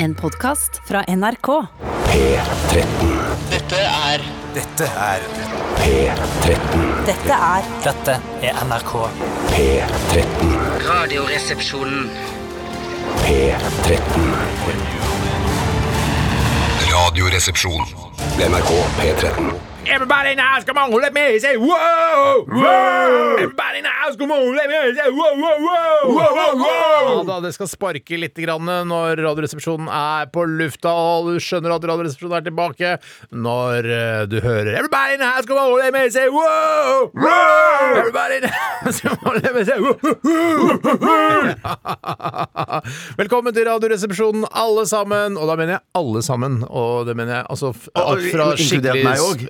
En podkast fra NRK. P13. Dette er Dette er P13. Dette er Dette er NRK. P13. Radioresepsjonen. P13. Radioresepsjon. NRK P13. Everybody now, come on, let me say whoa! Whoa! Everybody in Ja, da, det skal sparke litt grann når Radioresepsjonen er på lufta, og du skjønner at Radioresepsjonen er tilbake når eh, du hører Everybody in the house, come on, let me say wow! Everybody in the house, come on, let me say wow! Velkommen til Radioresepsjonen, alle sammen. Og da mener jeg alle sammen. Og det mener jeg altså alt fra skikkelig?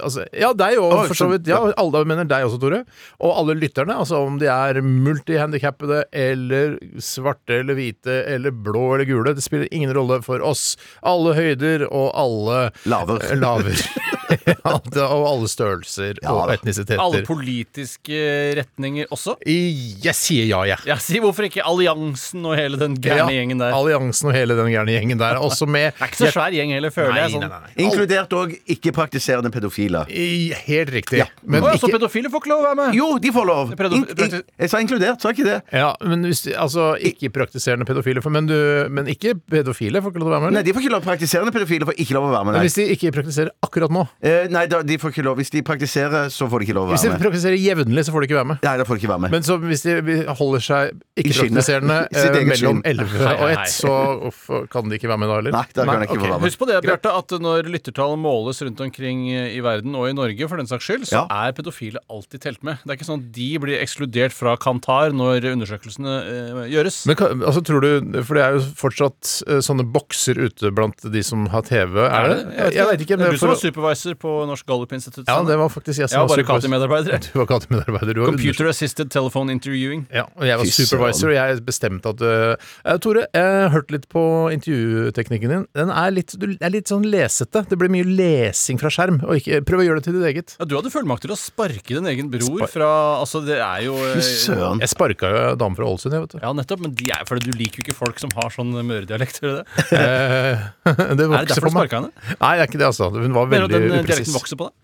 Altså, ja, deg òg, for så- vidt. Ja, alle mener deg også, Tore. Og alle lytterne, altså om de er multihandikappede eller svarte eller hvite eller blå eller gule, det spiller ingen rolle for oss. Alle høyder og alle Laver. eh, laver. Alt- og alle størrelser og etnisiteter. Alle politiske retninger også? I- Jeg sier ja, jeg. Ja, Si hvorfor ikke alliansen og hele den gærne Ja, gjengen der? Alliansen og hele den gærne gjengen der er også med. Det er ikke så svær gjeng heller, føler Nei, jeg. Sånn. nei, nei, nei. Inkludert òg ikke-praktiserende pedofile. I- Helt riktig. Men Å, ja, så pedofile får ikke lov å være med? Jo, de får lov! In, in, jeg sa inkludert, sa ikke det? Ja, men hvis, altså ikke-praktiserende pedofile men, du, men ikke pedofile får ikke lov å være med? Nei, de får ikke lov. Praktiserende pedofile får ikke lov å være med. Men hvis de ikke praktiserer akkurat nå eh, nei da, de får ikke lov. Hvis de praktiserer, så får de ikke lov å Hvis de være med. praktiserer jevnlig, så får de ikke være med. Nei, da får de ikke være med. Men så hvis de holder seg ikke-praktiserende. I sitt eh, eget mellom skinn. 11 og Hei, 1, så uff, kan de ikke være med da, heller? Nei, da kan de ikke få være med. Husk på det, Bjarte, at når lyttertallet måles rundt omkring i verden, og i Norge for den saks skyld, så Ja. er pedofile alltid telt med. Det er ikke sånn at de blir ekskludert fra Kantar når undersøkelsene eh, gjøres. Men kan, altså, tror du, For det er jo fortsatt eh, sånne bokser ute blant de som har TV, er det? Jeg, jeg vet ikke. Det Men er du som for, var supervisor på Norsk Gallup-institutt. ja, det var faktisk jeg Jeg som var. Kati-medarbeider. Du var Kati-medarbeider. du var Computer Assisted Telephone Interviewing. Ja, og jeg var supervisor, og jeg bestemte at uh, Tore, jeg har hørt litt på intervjuteknikken din. Den er litt, du er litt sånn lesete. Det blir mye lesing fra skjerm. Og ikke, prøv å gjøre det til ditt eget. Ja, du hadde fullmakt til å sparke din egen bror Spar- fra Altså, det er jo eh, Fy søren. Jeg sparka jo en dame fra Ålesund, jeg, vet du. Ja, nettopp, men de er, for du liker jo ikke folk som har sånn møredialekt, gjør du det? Eh, det Er det derfor du sparka henne? Nei, det er ikke det, altså. Hun var veldig dialekten vokser på deg?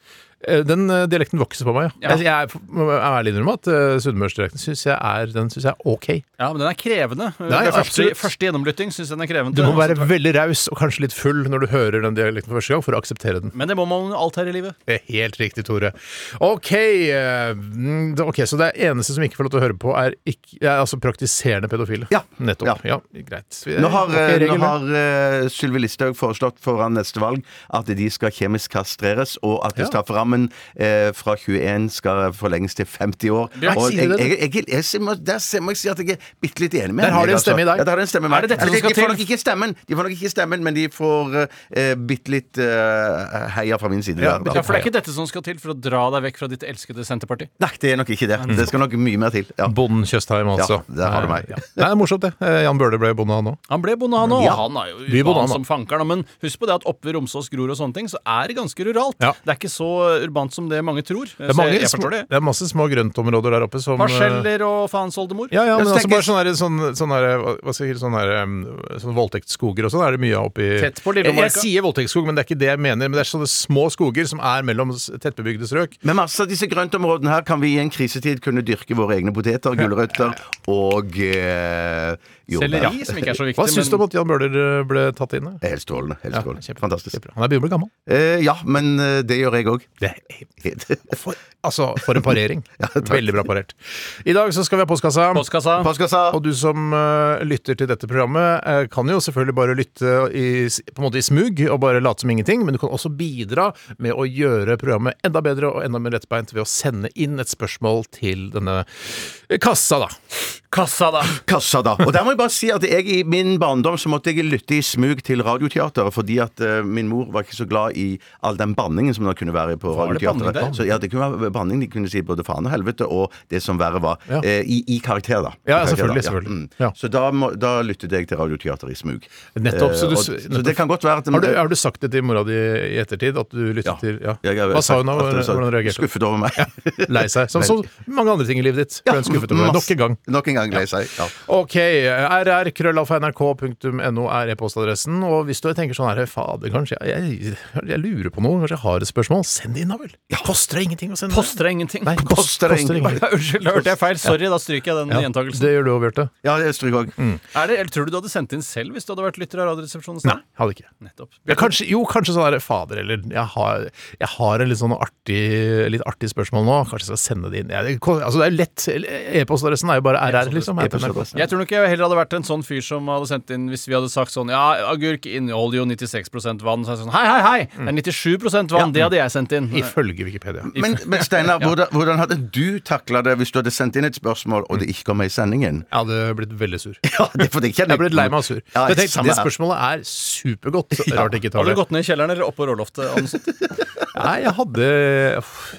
Eh, Den eh, dialekten vokser på meg, ja. Ja. Jeg, jeg må være ærlig innrømme at uh, sunnmørsdialekten syns jeg, er- den synes jeg er ok. Ja, men den er krevende. Nei, første, første gjennomlytting syns jeg den er krevende. Du må være Altså, veldig raus og kanskje litt full når du hører den dialekten for første gang, for å akseptere den. Men det må man alt her i livet. Det er helt riktig, Tore. OK, eh, mm, det- ok, så det eneste som ikke får lov til å høre på, er, ikke, er altså praktiserende pedofile? Ja. Nettopp. Ja, greit. Vi- Nå har, okay, nå har uh, Sylvi Listhaug foreslått foran neste valg at de skal kjemisk kastreres, og at Ja. strafferammen eh, fra 21 skal forlenges til 50 år. Bjørn, og jeg, det? jeg, jeg, jeg, jeg, må- der må jeg si at jeg er bitte litt enig med Der har de en altså. stemme i dag. Ja, der har de en stemme. Er det dette som skal de får nok ikke stemmen, de får nok ikke stemmen men de får eh, bitte litt eh, heia fra min side. Ja, der. Ja, For det er ikke dette som skal til for å dra deg vekk fra ditt elskede Senterparti. Nei, det er nok ikke det. Det skal nok mye mer til. Ja. Bonden Tjøstheim, altså. Ja, der har du meg. Ja. Det er morsomt, det. Eh, Jan Bøhler ble bonde, han òg. Han ble bonde, han òg. Ja. Han er jo han, som fankeren. Men husk på det at oppe ved Romsås, Gror og sånne ting, så er det ganske ruralt. Ja. Det er ikke så urbant som det mange tror. Det er, mange jeg, jeg små, det. det er masse små grøntområder der oppe som eh, Parseller og faens oldemor. Ja, ja, men altså bare sånne, her- sånn, sånne, her- hva skal jeg si, sånne, sånne voldtektsskoger og sånn er det mye av oppi Tett på jeg, jeg sier voldtektsskog, men det er ikke det jeg mener. Men det er sånne små skoger som er mellom tettbebygde strøk. Men masse av disse grøntområdene her kan vi i en krisetid kunne dyrke våre egne poteter, gulrøtter og eh, jordbær. Selleri, som ikke er så viktig. Hva syns du om at Jan Bøhler uh, ble tatt inn? Helt strålende. Helt strålende. Ja, Fantastisk. Han er begynner å bli gammel. Eh, ja, men eh, det gjør jeg òg. Det er, for, altså, for en parering. ja, Veldig bra parert. I dag så skal vi ha postkassa. Postkassa. Postkassa. Og du som uh, lytter til dette programmet, uh, kan jo selvfølgelig bare lytte i, på en måte i smug og bare late som ingenting, men du kan også bidra med å gjøre programmet enda bedre og enda mer lettbeint ved å sende inn et spørsmål til denne kassa, da. Kassa, da. Kassa, da. Og der må jeg bare si at jeg i min barndom så måtte jeg lytte i smug til Radioteateret, fordi at uh, min mor var ikke så glad i all den banningen som det kunne være på radioteateret Radioteatret. Så ja, det kunne være banning. De kunne si både faen og helvete og det som verre var. Ja. Eh, i, I karakter, da. Ja, karakter, selvfølgelig, da. selvfølgelig. Mm. Ja. Så da, må, da lyttet jeg til Radioteateret i smug. Nettopp, så du Eh, og, nettopp. så det kan godt være at Har du, har du sagt det til mora di i ettertid? At du lyttet Ja. til ja. Jeg- jeg- Hva sa hun da? Hvordan hvordan reagerte hun? Skuffet over meg. Lei seg. Som så mange andre ting i livet ditt. Ble hun skuffet over deg. Nok en gang. Nok en gang. Gang lei seg. Ja. Ok, rr.krøllalfa.nrk.no er e-postadressen. Og hvis du tenker sånn her, fader, kanskje jeg, jeg, jeg lurer på noe, kanskje jeg har et spørsmål, send det inn da vel. Ja. koster det ingenting å sende Poster det? ingenting. Nei, kost, Koster koster ingenting. ingenting. Unnskyld, hørte jeg feil. Sorry, da stryker jeg den Ja, gjentakelsen. det gjør du òg, Bjarte. ja, jeg stryker òg. Mm. eller tror du du hadde sendt inn selv hvis du hadde vært lytter av Radioresepsjonen? Nei, hadde ikke. Nettopp. Ja, kanskje, jo, kanskje sånn herre fader, eller jeg har, jeg har en litt sånn artig, litt artig spørsmål nå. Kanskje jeg skal sende det inn. Jeg, altså, det er lett. E-postadressen er jo bare RR, liksom. Jeg tror nok jeg heller hadde vært en sånn fyr som hadde sendt inn hvis vi hadde sagt sånn Ja, agurk inneholder jo 96% vann. Så er det sånn Hei, hei, hei! Det er 97% vann. Det hadde jeg sendt inn. Ifølge Wikipedia. Men, men Steinar, hvordan, hvordan hadde du takla det hvis du hadde sendt inn et spørsmål, og det ikke kom med i sendingen? Jeg hadde blitt veldig sur. Ja, det, for det kjenner Jeg ble lei meg og sur. Ja, jeg tenkte, det spørsmålet er supergodt. Rart ikke tar Har du gått ned i kjelleren eller opp på råloftet? Nei, jeg hadde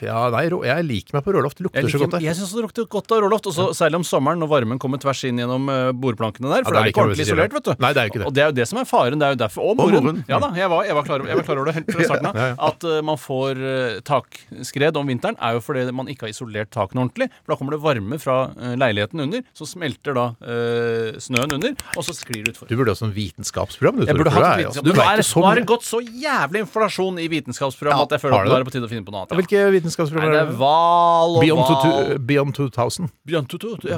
Ja, nei, jeg liker meg på råloft. Det lukter lukter så godt der. jeg syns det lukter godt av råloft. Og så Særlig om sommeren når varmen kommer tvers inn gjennom eh, bordplankene der. For Ja, det det er er ikke ordentlig isolert, vet du. Nei, det er ikke det. Og det er jo det som er faren. Det er jo derfor Og moren. Ja da, jeg var, jeg, var klar, jeg var klar over det helt fra starten av. Ja, ja. At uh, man får uh, takskred om vinteren, er jo fordi man ikke har isolert takene ordentlig. For da kommer det varme fra uh, leiligheten under, så smelter da snøen under, og så sklir det utfor. Du burde ha sånn vitenskapsprogram. Du, Jeg burde hatt det et er, vitenskap. du Nå er, har det gått så jævlig inflasjon i vitenskapsprogram at jeg føler at det er på tide å finne på noe annet. Hvilke vitenskapsprogram Nei, det er Val og Beyond, Val Beyond 2000. Beyond 2000.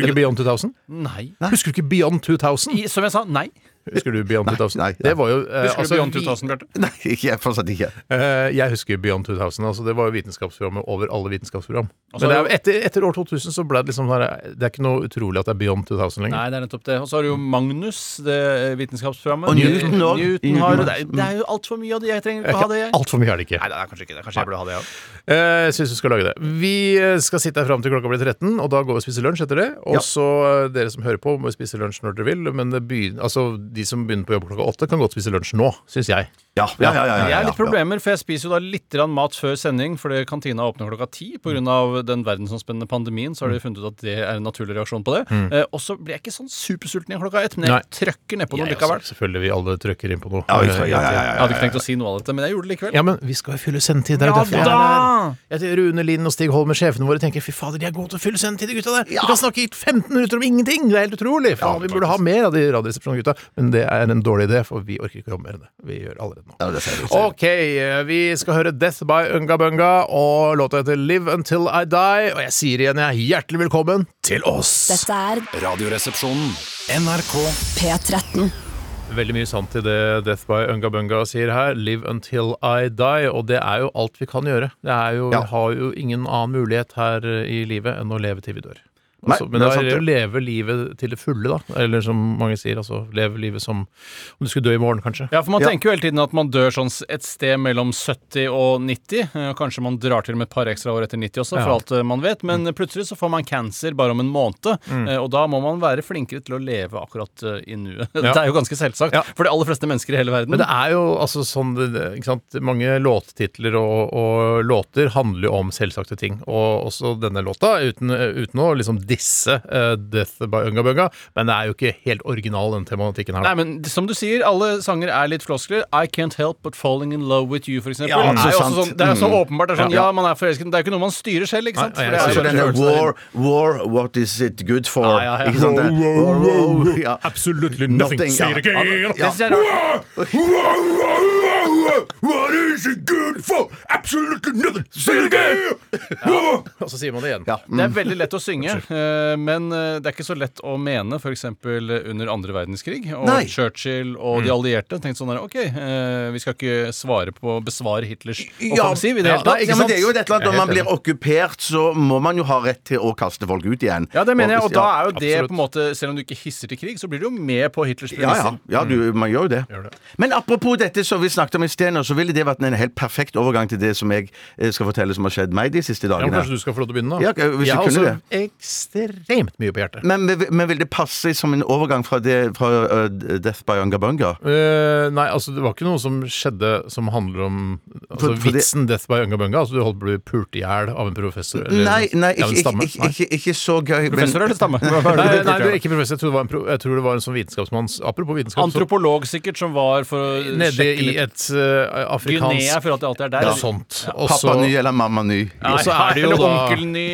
Husker du ikke Beyond 2000? Nei. Husker du ikke Beyond 2000? I, som jeg sa, nei. Husker du Beyond 2000? nei, Det var jo eh, Husker altså, du Beyond 2000, Bjarte? Nei, ikke, fortsatt ikke. Eh, jeg husker Beyond 2000. Altså det var jo vitenskapsprogrammet over alle vitenskapsprogram. Altså, Men det er, jo etter, etter år 2000 så ble det liksom sånn Det er ikke noe utrolig at det er Beyond 2000 lenger. Nei, det er nettopp det. Og så har du jo Magnus, det vitenskapsprogrammet. Og Newton også. Newton har, det, er, det er jo altfor mye av det. Jeg trenger ikke å ha det. jeg. Altfor mye er det ikke. Nei, det er kanskje ikke det. Kanskje jeg burde ha det, jeg òg. Eh, Jeg syns du skal lage det. Vi eh, skal sitte her fram til klokka blir 13, og da går vi og spiser lunsj etter det. Og så eh, dere som hører på, må spise lunsj når dere vil. Men det begyn- altså, de som begynner på jobb klokka åtte, kan godt spise lunsj nå, syns jeg. Ja, ja, ja. ja, ja, Jeg er litt problemer, for jeg spiser jo da litt mat før sending, fordi kantina åpner klokka ti. Pga. den verdensomspennende pandemien så har de funnet ut at det er en naturlig reaksjon på det. Eh, og så blir jeg ikke sånn supersulten igjen klokka ett, men jeg Nei. trøkker nedpå noe likevel. selvfølgelig, vi alle trøkker inn på noe. Ja, Jeg hadde ikke tenkt å si noe av dette, men jeg gjorde det likevel. Ja, men vi skal jo fylle sendetid. Det er jo Ja derfor jeg er da! her. Jeg Rune Lind og Stig Holmer, sjefene våre, tenker fy fader, de er gode til å fylle sendetid, de gutta der. De kan snakke i 15 minutter om ingenting! Det er helt utrolig! Faen, vi burde ha mer av de Radioresepsjonen-gutta. Men det er en dårlig idé, for vi orker ikke å jobbe mer enn det. Vi gjør allerede nå. Ja, det ser vi. Ok, eh, vi skal høre Death by Unga Bunga, og låta heter Live Until I Die. Og jeg sier igjen, jeg, hjertelig velkommen til oss! Dette er Radioresepsjonen. NRK P13. Veldig mye sant i det Death by Unga Bunga sier her. Live until I die. Og det er jo alt vi kan gjøre. Det er jo, Ja. Vi har jo ingen annen mulighet her eh, i livet enn å leve til vi dør. Nei, Altså, men det det er er sant, å leve livet til det fulle, da. Eller som mange sier, altså leve livet som om du skulle dø i morgen, kanskje. Ja, for man Ja. tenker jo hele tiden at man dør sånn et sted mellom 70 og 90. eh, Kanskje man drar til med et par ekstra år etter 90 også, for Ja. alt eh, man vet. Men plutselig så får man cancer bare om en måned, mm. og da må man være flinkere til å leve akkurat eh, i nuet. Ja. Det er jo ganske selvsagt Ja. for de aller fleste mennesker i hele verden. Men det er jo altså sånn det- det- ikke sant? Mange låttitler og, og låter handler jo om selvsagte ting. Og også denne låta, uten, uten å liksom disse uh, Death by Unga Bunga. Men det er jo ikke helt original, den tematikken her. Nei, men som du sier, alle sanger er litt floskler. I Can't Help But Falling In Love With You, for eksempel. Ja, er jo sant. sånn, det er så åpenbart. Det er sånn, Ja. ja. man er forelsket. men Det er jo ikke noe man styrer selv, ikke sant? Nei, For det er der. war, war, what is it good for? Ja, ja, ja. Ikke sant? det? Wow, wow, wow. Absolutely nothing. nothing. Say it Ja. again. Ja, jeg rart. What is it good for? Absolutely nothing. Say it again! Og så sier man det igjen. Ja. Det er veldig lett å synge, eh, men eh, det er ikke så lett å mene f.eks. under andre verdenskrig. Og Nei. Churchill og de allierte tenkte sånn der OK, eh, vi skal ikke svare på besvare Hitlers offensiv i det hele tatt. Ja, men det er jo et eller annet, Når man blir okkupert, så må man jo ha rett til å kaste folk ut igjen. Ja, det mener jeg, og da er jo det på en måte Selv om du ikke hisser til krig, så blir du jo med på Hitlers Ja, ja. premisser. ja du, man gjør jo det. Gjør det. Men apropos dette som vi snakket om i sted, nå, så ville det vært en helt perfekt overgang til det som jeg eh, skal fortelle som har skjedd meg de siste Ja, men dagene. kanskje du skal få lov til å begynne, da? Ja, hvis jeg du har også ekstremt mye på hjertet. Men, men, vil det passe som en overgang fra, det, fra uh, Death by Unga Bunga? Eh, nei, altså det var ikke noe som skjedde som handler om altså, For- for det- vitsen 'Death by Unga Altså Du holdt på å bli pult i hjel av en professor? eller- Nei, nei, ikke, en stamme. ikke, ikke, ikke så gøy. men- Professor eller stamme? Nei, nei, du er ikke professor. Jeg tror det var en, pro jeg tror det var en sånn vitenskapsmann Apropos vitenskap, Antropolog sikkert, som var for å nede sjekke i et uh, afrikansk Guinea, føler at det alltid er der. Ja, sånt. Også, Pappa ny eller mamma ny? og så er det jo da onkel ny.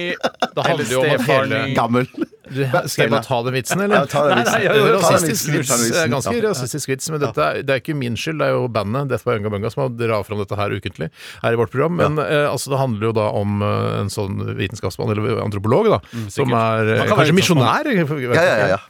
Det handler jo om at hele. Gammel. Du, skal jeg bare ta den vitsen, eller? Ja, ta den vitsen. Nei, nei, ja, rasistisk vits. Ganske rasistisk vits, men dette er, det er ikke min skyld. Det er jo bandet Death by Unga Bunga som har drar fram dette her ukentlig her i vårt program. Men eh, altså, det handler jo da om eh, en sånn vitenskapsmann, eller antropolog, da, som er kan kanskje misjonær,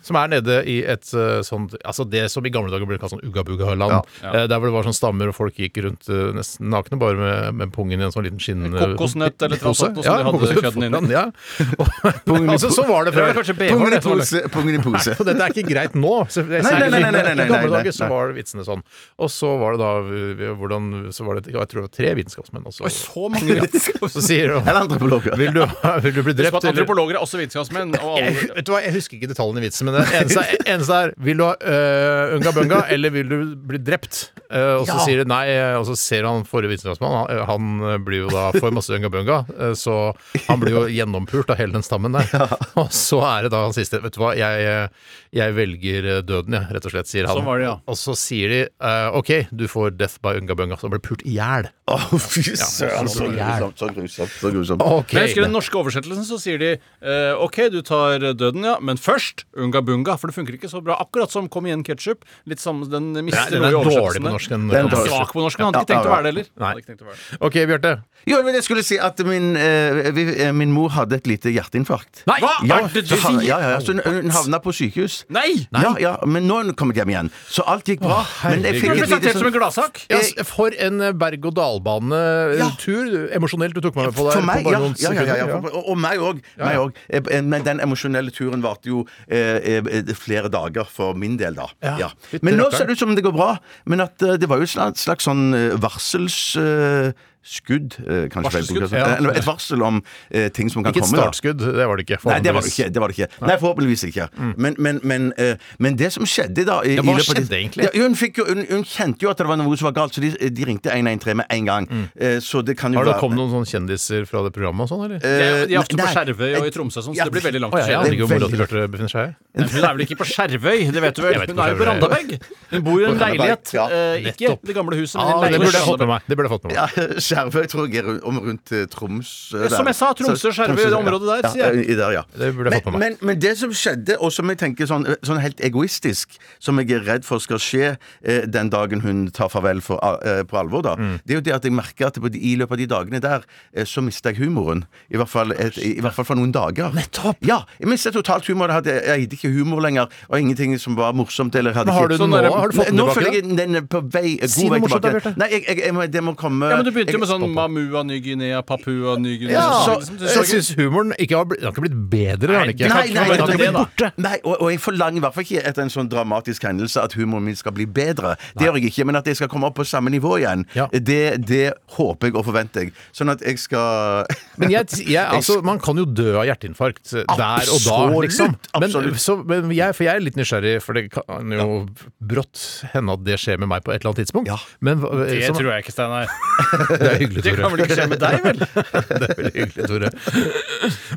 som er nede i et eh, sånt Altså det som i gamle dager ble kalt sånn ugga-bugga-land. Eh, Der hvor det var sånn stammer, og folk gikk rundt nesten nakne, bare med, med pungen i en sånn liten skinn... Kokosnøtt eller noe som Ja, de hadde kødden inni. Ja. Og- altså, så var det Det før. Kanskje BH, Pungen i pose. Pungen i pose. Nei, dette er ikke greit nå. Nei, nei, nei, nei, nei, nei, I gamle dager så var vitsene sånn. Og så var det da hvordan Så var det Jeg tror det var tre vitenskapsmenn. også. Oi, så mange så sier de Eller antropologer. vil du, vil du bli drept, at Antropologer er også vitenskapsmenn. Og jeg, alle, vet du hva, jeg husker ikke detaljene i vitsen, men det eneste, er- eneste er Vil du ha uh, unga bunga, eller vil du bli drept? Eh, og så sier de nei, eh, og så ser han forrige vitenskapsmann. Han, han eh, blir jo da for masse unga bunga, eh, så han blir jo gjennompult av hele den stammen der. Og så er det da han siste Vet du hva, jeg, jeg velger døden, jeg, rett og slett, sier han. Sånn var det, ja. Og så sier de OK, du får death by unga bunga, så han blir pult i hjel. Å, fy søren. Så grusomt. Så grusomt. Så grusomt. Okay. Men jeg husker den norske oversettelsen, så sier de uh, OK, du tar døden, ja, men først unga bunga, for det funker ikke så bra. Akkurat som Kom igjen, ketsjup. Litt samme, den mister den noe i oversettelsen. Norsk. enn Den er svak på norsk. Han hadde ikke tenkt å være det heller. Nei. Hadde ikke tenkt å være det. OK, Bjarte. Jo, men jeg skulle si at min, eh, vi, eh, min mor hadde et lite hjerteinfarkt. Nei! Hva Ja, er det du så sier? ja, ja, ja, så hun, hun havna på sykehus. Nei! Ja, ja, men nå er hun kommet hjem igjen. Så alt gikk bra. men jeg fikk ble et lite presentert som en sånn gladsak. Ja, s- for en eh, berg-og-dal-bane-tur. Emosjonelt du tok meg med på der. For meg, på bare ja. noen ja, ja, ja, ja. Og, og meg òg. Men den emosjonelle turen varte jo eh, eh, flere dager for min del, da. Ja. Ja. Men nå ser det ut som det går bra. Men at eh, det var jo et slags, slags sånn eh, varsels... eh, skudd, eh, kanskje. Varselskudd, vel, ja. Eller et varsel om eh, ting som kan Ikke et komme. da. startskudd, det var det ikke. Nei, det var det ikke. Det var det ikke. Nei, forhåpentligvis ikke. Men, men, men, eh, men det som skjedde da i, Ja, hva i løpet av skjedde de- egentlig? Ja, hun, fikk jo, hun, hun kjente jo at det var noe som var galt, så de, de ringte 113 med en gang. Eh, Så det kan jo Har det være kommet noen sånne kjendiser fra det programmet og sånn, eller? Er, de er ofte på nei. Skjervøy og i Tromsø, og sånn, så det blir veldig langt Å se ja, jeg aner ikke hvor mora veldig til Bjarte befinner seg. Hun er vel ikke på Skjervøy, det vet du vel? Jeg vet Hun er jo på. Randaberg. Hun bor i en Randaberg, leilighet. ja. eh, Ikke Nettopp. det gamle huset, men en det leilighet burde jeg fått med meg. Det burde jeg fått med meg. Ja, Skjervøy tror jeg er om rundt eh, Troms eh, der. Som jeg sa, Tromsø, Skjervøy, det området der, sier jeg. Ja, i der, ja. Det burde jeg fått med meg. men, men det som skjedde, og som jeg tenker sånn, sånn helt egoistisk, som jeg er redd for skal skje eh, den dagen hun tar farvel for, eh, på alvor, da, Mm. det er jo det at jeg merker at på de, i løpet av de dagene der, eh, så mister jeg humoren. I hvert fall, et, i, hvert fall for noen dager. Nettopp! Ja, jeg mistet totalt humor. Jeg hadde, jeg hadde ikke humor lenger, og ingenting som var morsomt. Eller hadde Men har du Sånn den nå? Har du fått den Nå tilbake? føler jeg den er på vei, god Si noe vei morsomt da, tilbake. Bjarte. Nei, jeg, jeg, jeg, må- det må komme Ja, men Du begynte jo med jeg- sånn Mamua Ny-Guinea, Papua Ny-Guinea Ja, så, så, liksom. Jeg så syns humoren ikke har blitt, den har ikke blitt bedre. Nei, ikke? Nei, nei, det, nei, borte. nei og, og jeg forlanger i hvert fall ikke etter en sånn dramatisk hendelse at humoren min skal bli bedre. Det gjør jeg ikke, men at jeg skal komme opp på samme nivå igjen, Ja. det, det håper jeg og forventer jeg. Sånn at jeg skal Men jeg, jeg, altså, man kan jo dø av hjerteinfarkt der og da, Absolutt, liksom. Men, så, men jeg, for jeg er litt nysgjerrig, for det kan jo brått hende at det skjer med meg på et eller annet tidspunkt. Ja. Men, Det sånn- tror jeg ikke, Steinar. det er hyggelig, Det kan vel ikke skje med deg, vel? det er veldig hyggelig, Tore.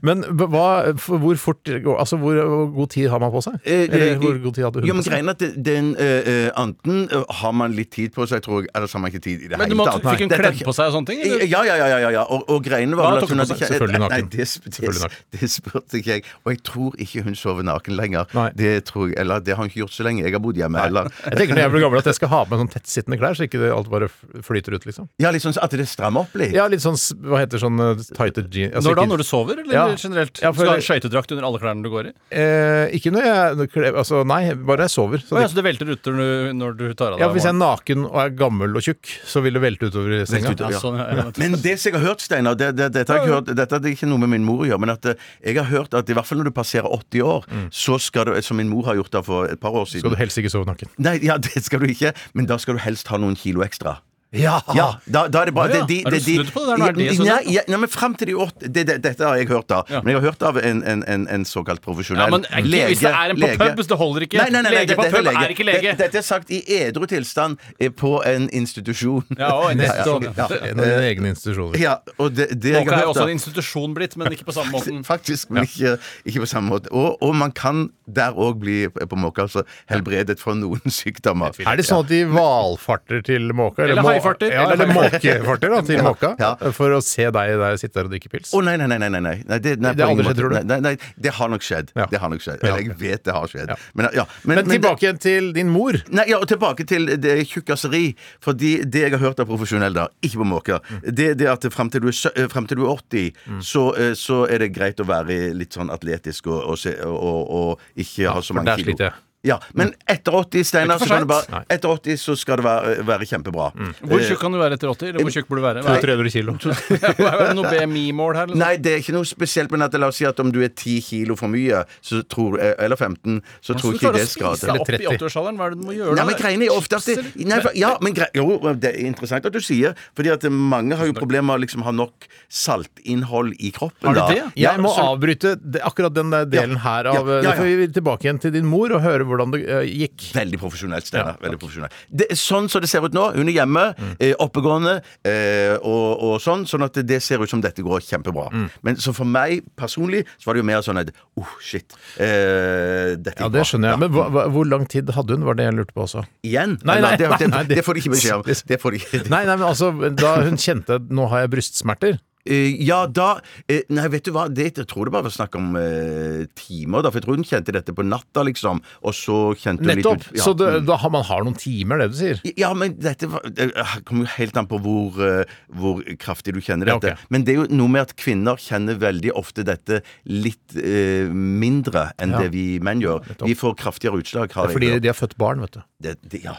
Men hva, hvor fort Altså, hvor, god tid har man på seg? Eh, Eller eh, hvor god tid hadde hun Jo, men på seg? greien at den uh, eh, Enten eh, har man litt tid på seg, tror jeg, eller så har man ikke tid i det Men du hele tatt. fikk hun Dette er kledd på seg og sånne ting? eller? Ja, ja, ja. ja, ja, ja. Og, og greiene var vel at hun hun hadde ikke Selvfølgelig Nei, naken. det, Selvfølgelig det, naken. det spurte ikke jeg. Og jeg tror ikke hun sover naken lenger. Nei. Det tror jeg, Eller det har hun ikke gjort så lenge jeg har bodd hjemme heller. Jeg tenker når jeg blir gammel at jeg skal ha på meg sånn tettsittende klær, så ikke det alt bare flyter ut, liksom. Ja, litt sånn at det strammer opp litt. Ja, litt sånn Hva heter sånn uh, tighte jeans altså Når da? Når du sover, eller Ja. generelt? Ja, for- Skal du ha skøytedrakt under alle klærne du går i? Eh, ikke når jeg Altså, nei, bare jeg sover. Så oh, ja, så det velter ut når du, når du tar av deg ja, Hvis jeg er naken og er gammel og tjukk, så vil det velte utover i senga. utover, ja, sånn. Men det som jeg har hørt, Steinar, det, det, dette, har jeg hørt, dette er ikke noe med min mor å gjøre, men at eh, jeg har hørt at i hvert fall når du passerer 80 år, så skal du, som min mor har gjort da for et par år siden Skal du helst ikke sove naken. Nei, ja, det skal du ikke, men da skal du helst ha noen kilo ekstra. Ja! Ja, da, da er det bare ja, ja. det- de- Har du de- snudd på det der? Er det Nei, ja, nei, men frem til de åtte det, det, Dette har jeg hørt, da. Ja. Men jeg har hørt av en, en, en, en såkalt profesjonell Ja, men ikke, hvis det er en på pub, det holder ikke. Nei, nei, nei, nei, lege på pub er ikke lege. Dette, Dette er sagt i edru tilstand eh, på en institusjon. Ja, og nettopp. Ja, En egen institusjon. Ja, og det, det jeg Måka har er hørt også en institusjon blitt, men ikke på samme måten. Faktisk, men ikke, ikke på samme måte. Og, og man kan der òg bli på måke altså helbredet for noen sykdommer. Er det sånn at de valfarter til Måka? Eller må- Feriefarter Ja, eller måkefarter da, til Måka. Ja. For å se deg der sitte der og drikke pils. Å nei, nei, nei. nei, nei, nei. nei, det, nei Det har aldri skjedd, tror du? Nei, nei, nei, det har nok skjedd. Ja. Det har nok skjedd. Eller jeg vet det har skjedd. Ja. Men, ja, men, Men tilbake igjen til din mor. Nei, ja, og Tilbake til det tjukkaseri. Fordi det jeg har hørt av profesjonelle, da, ikke på måker, Mm. det, det at frem til du er, frem til du er 80, så, eh, så er det greit å være litt sånn atletisk og, og, og, og, ikke ha så mange der kilo. sliter jeg. Ja, Men etter 80, Steinar, Det er ikke så kan du bare, etter 80 så skal det være, være kjempebra. Hvor tjukk kan du være etter 80? Eller hvor tjukk burde du være? Hva er- 300 kilo. Er det noe BMI-mål her? Eller? Nei, det er ikke noe spesielt, men at la oss si at om du er 10 kilo for mye, så tror, eh, eller 15, så tror du ikke det skader. spise deg opp i 30. 80-årsalderen? Hva er det du må gjøre Nei, men greiene er ofte at det, nei, for, Ja, men jo, det er interessant at du sier, fordi at mange har jo problemer med å liksom ha nok saltinnhold i kroppen. Har du da. det? Ja, Jeg må så- avbryte det, akkurat den der delen Ja. her av Ja, ja, Da ja. får vi tilbake igjen til din mor og høre hvordan det eh, gikk. Veldig profesjonelt, Steinar. veldig profesjonelt. Det sånn som det ser ut nå. Hun er hjemme, Mm. eh, oppegående eh, og, og sånn. Sånn at det ser ut som dette går kjempebra. Mm. Men så for meg personlig så var det jo mer sånn at oh, shit. Eh, dette Ja, det bra. skjønner jeg. Men hva, hva, hvor lang tid hadde hun? Var det jeg lurte på også. Igjen? Nei, nei, det, nei, det, nei, det, det- får de ikke beskjed om. Det får de ikke. Nei, nei, men altså, da hun kjente Nå har jeg brystsmerter. Eh, ja, da eh, Nei, vet du hva, det, jeg tror det bare var snakk om eh, timer, da. For jeg tror hun kjente dette på natta, liksom. Og så kjente hun Nettopp! litt ut- ja, Så det, mm. da har man har noen timer, det du sier. Ja, men dette var- det kommer jo helt an på hvor, eh, hvor kraftig du kjenner Ja, dette. Men det er jo noe med at kvinner kjenner veldig ofte dette litt eh, mindre enn Ja. det vi menn gjør. Vi får kraftigere utslag. Har er Fordi de har født barn, vet du. det, det, ja.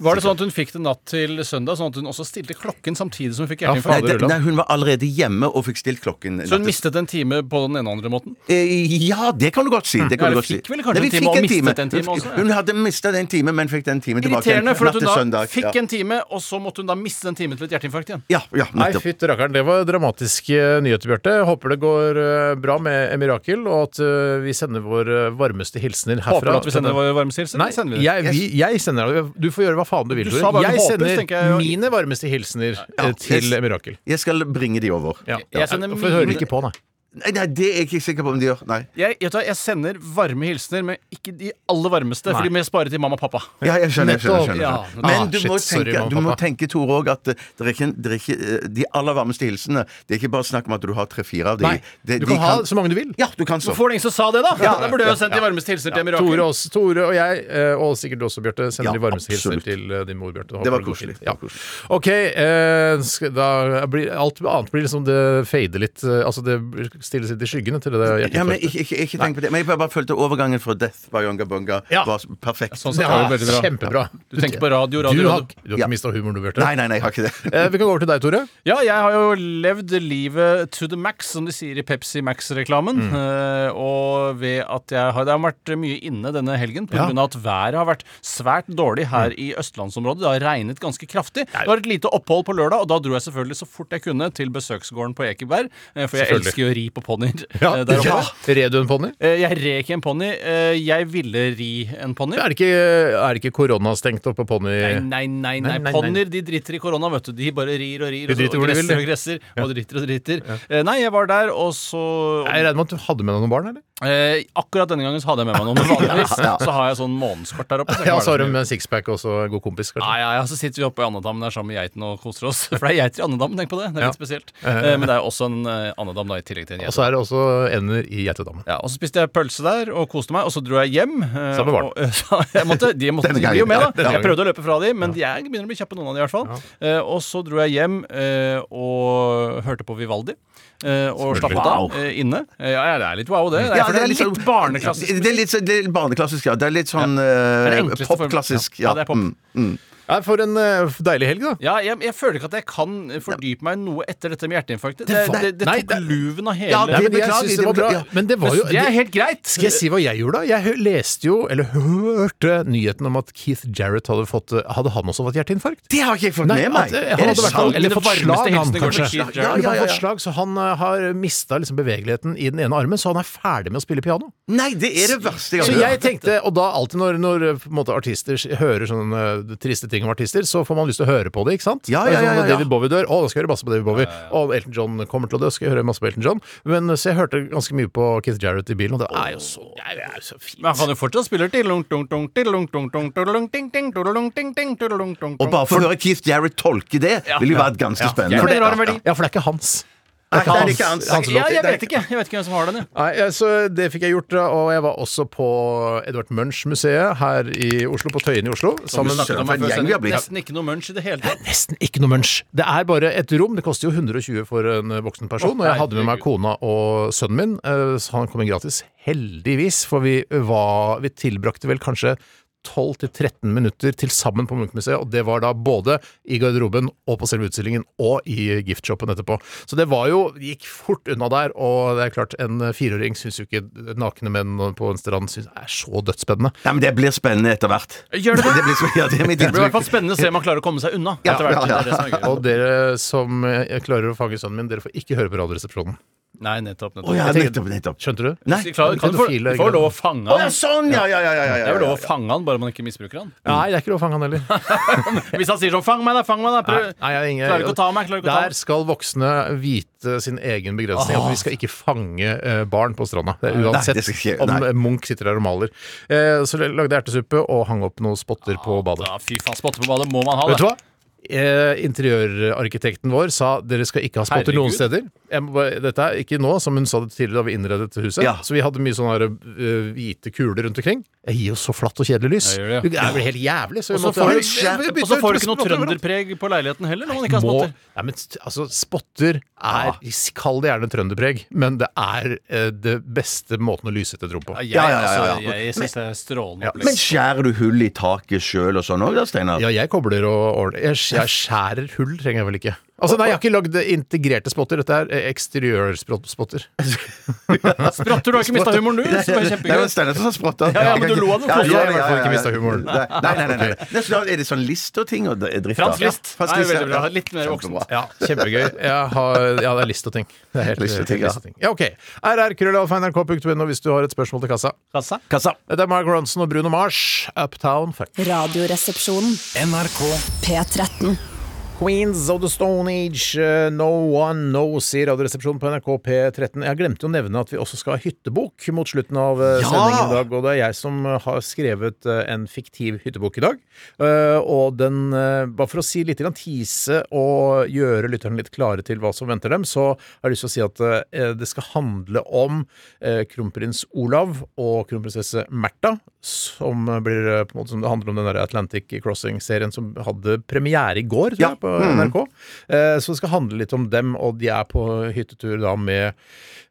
Var det sånn at hun fikk det natt til søndag, sånn at hun også stilte klokken samtidig som hun fikk Ja, Nei, hjerteinfarkt? det, nei, hun var allerede hjemme og fikk stilt klokken. Så hun mistet en time på den ene og andre måten? Eh, Ja, det kan du godt si. Det kan Ja, du godt si. fikk vel kanskje Nei, vi en time og mistet en time også, ja. Hun hadde mista den time, men fikk den timen tilbake. Irriterende, for at hun da fikk ja. en time, og så måtte hun da miste den timen til et hjerteinfarkt igjen. Ja, ja, Nei, fytti rakkeren. Det var dramatiske nyheter, Bjarte. Håper det går eh, bra med Emirakel, og at eh, vi sender vår varmeste hilsener herfra. Håper du at vi sender vår varmeste hilsen? Nei, sender vi jeg, vi, jeg sender. Du får gjøre hva faen du vil. Du sa bare jeg håper, sender jeg mine varmeste hilsener Ja, eh, til jeg- Mirakel. Jeg skal bringe de over. Ja. Jeg jeg, For jeg hører ikke på, nei. Nei, nei, det er jeg ikke sikker på om de gjør. Nei. Jeg, vet du hva, jeg sender varme hilsener, men ikke de aller varmeste, Fordi vi de må spare til mamma og pappa. Ja, jeg skjønner. jeg skjønner, jeg skjønner. Ja. Men Ah, du shit, må sorry, tenke, mamma og du må tenke Tore, òg, at eh, det er ikke, det er ikke eh, de aller varmeste hilsenene Det er ikke bare snakk om at du har tre-fire av de. Nei, Det- du de kan ha så mange du vil. Ja, du kan så. Hvorfor var det ingen som sa det, da? da burde jeg jo sendt de varmeste hilsener til Mirakel. Tore, også, Tore og jeg, eh, og sikkert også Bjarte, sender Ja, de varmeste hilsener til din mor, Bjarte. Det var koselig. Ja. OK, eh, da blir alt annet blir liksom det fader litt Altså det stilles sitt i skyggene til det Ja, men ikke, ikke, ikke tenk på det. Men jeg bare, bare følte overgangen fra Death by Yonga Bunga Ja. var perfekt. Sånn Det var er det veldig bra. kjempebra. Du tenker på radio, Du radio, har, du har Ja. ikke mista humoren, du, Bjarte. Nei, nei, nei, jeg har ikke det. Eh, vi kan gå over til deg, Tore. Ja, jeg har jo levd livet to the max, som de sier i Pepsi Max-reklamen. Mm. Eh, og ved at jeg har Det har vært mye inne denne helgen pga. Ja. av at været har vært svært dårlig her i østlandsområdet. Det har regnet ganske kraftig. Det var et lite opphold på lørdag, og da dro jeg selvfølgelig så fort jeg kunne til besøksgården på Ekeberg. eh, For jeg elsker jo å ri på ponnier Ja, eh, oppe. Red du en ponni? Eh, Jeg red ikke en ponni. eh, Jeg ville ri en ponni. Er, det ikke- koronastengt oppe på ponni... Nei, nei, nei. nei. Nei, nei, nei. Ponnier de driter i korona, vet du. De bare rir og rir. Og så- hvor de vil, gresser og gresser, og driter og driter. Nei, jeg var der, og så Jeg regner med at du hadde med deg noen barn, eller? eh, Akkurat denne gangen så hadde jeg med meg noen. Men vanligvis så har jeg sånn månedskort der oppe. så Ja, så har du med sixpack og så en god kompis, kanskje? Ja, ja, ja, så sitter vi oppe i andedammen der sammen med geitene og koser oss. For det er geiter i andedammen, tenk på det. Det er Ja. spesielt. Eh, Men det er også en andedam da, i tillegg til en Og så er det også ender i geitedammen. Ja, og Så spiste jeg pølse der og koste meg, og så dro jeg hjem. Samme Sammen med barn. eh, jeg måtte, de måtte de jo med, da. Jeg prøvde å løpe fra dem, men de er, begynner å bli kjappe, noen av de i hvert fall. Eh, og så dro jeg hjem eh, og hørte på Vivaldi. eh, og slappet av Wow. eh, inne. Eh, ja, ja, det er litt wow, det. Det er, Ja, det er litt, sånn- barneklassisk. Det er litt, det er barneklassisk, ja. Det er litt sånn Det popklassisk. Ja. eh. Ja, det er pop. Mm, mm. Ja, for en eh, deilig helg, da. Ja, jeg, jeg føler ikke at jeg kan fordype meg noe etter dette med hjerteinfarktet. Det, var- det, det, Nei, tok det- luven av hele Ja, det men jeg beklager, synes det det var bra. ja, Men det var jo Det er helt greit. Skal jeg si hva jeg gjorde, da? Jeg hø- leste jo, eller hørte, nyheten om at Keith Jarrett hadde fått Hadde han også fått hjerteinfarkt? Det har ikke jeg fått Nei, med meg. at, eh, Er han det hadde vært sant? eller fått varmeste slag, han hilsen går til kanskje. Keith Ja, Jarrett. Ja, ja, ja. fått slag, så han eh, har mista liksom bevegeligheten i den ene armen, så han er ferdig med å spille piano. Nei, det er det verste jeg Så har jeg hørt. tenkte, og da alltid når, når eh, på en måte, artister hører sånne eh, triste ting basting om artister, så får man lyst til å høre på det, ikke sant? Ja, ja, ja, sånn, ja, ja. David Bowie dør, å, da skal jeg høre masse på David Bowie. Og Elton John kommer til å dø, skal jeg høre masse på Elton John. Men så jeg hørte ganske mye på Keith Jarrett i bilen, og det er jo så, det er jo så fint. Men han kan jo fortsatt spille. Og bare for å høre Keith Jarrett tolke det, vil jo være ganske spennende. For det. Ja, for det er ikke hans. Nei, det er ikke hans. hans Ja, jeg vet ikke. Jeg vet ikke hvem som har den, jeg. Nei, så Det fikk jeg gjort, og jeg var også på Edvard Munch-museet her i Oslo, på Tøyen i Oslo. Sammen her en gjeng vi har blitt. Nesten ikke noe munch i det hele tatt. Nesten ikke noe munch. Det er bare et rom. Det koster jo 120 for en voksen person. Og jeg hadde med meg kona og sønnen min, eh, så han kom inn gratis. Heldigvis, for vi, var, vi tilbrakte vel kanskje 12-13 minutter til sammen på Munchmuseet, og det var da både i garderoben og på selve utstillingen og i giftshoppen etterpå. Så det var jo det gikk fort unna der, og det er klart, en fireåring syns jo ikke nakne menn på en strand synes er så dødsspennende. Ja, men det blir spennende etter hvert. Gjør det det? Blir, så, ja, det Det blir i hvert fall spennende å se om han klarer å komme seg unna. Etter hvert. ja, ja. Og dere som eh, klarer å fange sønnen min, dere får ikke høre på Radioresepsjonen. Nei, nettopp. nettopp. nettopp. ja, Jeg tenker- nettopp, nettopp. Skjønte du? Nei. Du kan du få, du får lov å fange Å ja, han. sånn! Ja, ja, ja. ja, ja, Det er jo lov ja, å fange han, bare man ikke misbruker han. Nei, det er ikke lov å fange han heller. Hvis han sier sånn 'fang meg, da', fang meg, da. Prøv. Nei, jeg er ingen- Klarer ikke å ta meg, klarer ikke å ta Der meg. skal voksne vite sin egen begrensning. At vi skal ikke fange eh, barn på stranda. Det er Nei, uansett det skal ikke- om nei. eh, Munch sitter der og maler. Eh, så lagde jeg ertesuppe og hang opp noen spotter på badet. Ja, fy faen, spotte på badet må man ha, Vet du hva? Eh, interiørarkitekten vår sa dere skal ikke ha spotter Herregud. noen steder. Jeg bare, dette er ikke nå, som hun sa det tidligere da vi innredet huset. Ja. Så vi hadde mye sånne eh, hvite kuler rundt omkring. Jeg gir jo så flatt og kjedelig lys. Jeg det, det er vel helt jævlig. Og så får du- ikke noe trønderpreg på leiligheten heller når man ikke har spotter. Nei, men altså, spotter er Kall det gjerne trønderpreg, men det er uh, det beste måten å lyse et rom på. Jeg, Ja, ja, ja, ja. Altså, jeg syns det er strålende Ja, opplegg. Men skjærer du hull i taket sjøl og sånn òg da, Steinar? Ja, jeg kobler og ordner. Jeg, skjærer hull, trenger jeg vel ikke. Altså, Nei, jeg har ikke lagd integrerte spotter. Dette er eh, eksteriørspotter. Sprotter, du har ikke mista humoren, du. Det er jo kjempegøy. Steinar som spotta. Ja, ja, men du lo av det. Ja, ja, ja, ikke ja, ja. humoren. Nei, nei, nei. nei, nei. Nei, Er det sånn List-og-ting å drifte? Fransk List. Frans Nei, List, veldig bra. ja. Litt mer voksent. Ja, kjempegøy. Jeg har, ja, det er list og ting. Det er helt, List og ting, ja. ting. Ja, ok. rr.krøllalfa.nrk.no hvis du har et spørsmål til kassa. Kassa. Kassa. Det er Mark Ronson og Bruno Mars, Uptown Fuck. Radioresepsjonen. NRK P13. Queens of the Stone Age, eh, No One Knows i Radioresepsjonen på NRK P13. Jeg glemte å nevne at vi også skal ha hyttebok mot slutten av eh, Ja! sendingen i dag. Og det er jeg som eh, har skrevet en fiktiv hyttebok i dag. Og den, bare for å si litt, tise og gjøre lytterne litt klare til hva som venter dem, så har jeg lyst til å si at det skal handle om kronprins Olav og kronprinsesse Märtha, som blir på en måte som det handler om den der Atlantic Crossing-serien som hadde premiere i går, tror Ja. jeg, på NRK. mm. så det skal handle litt om dem, og de er på hyttetur da med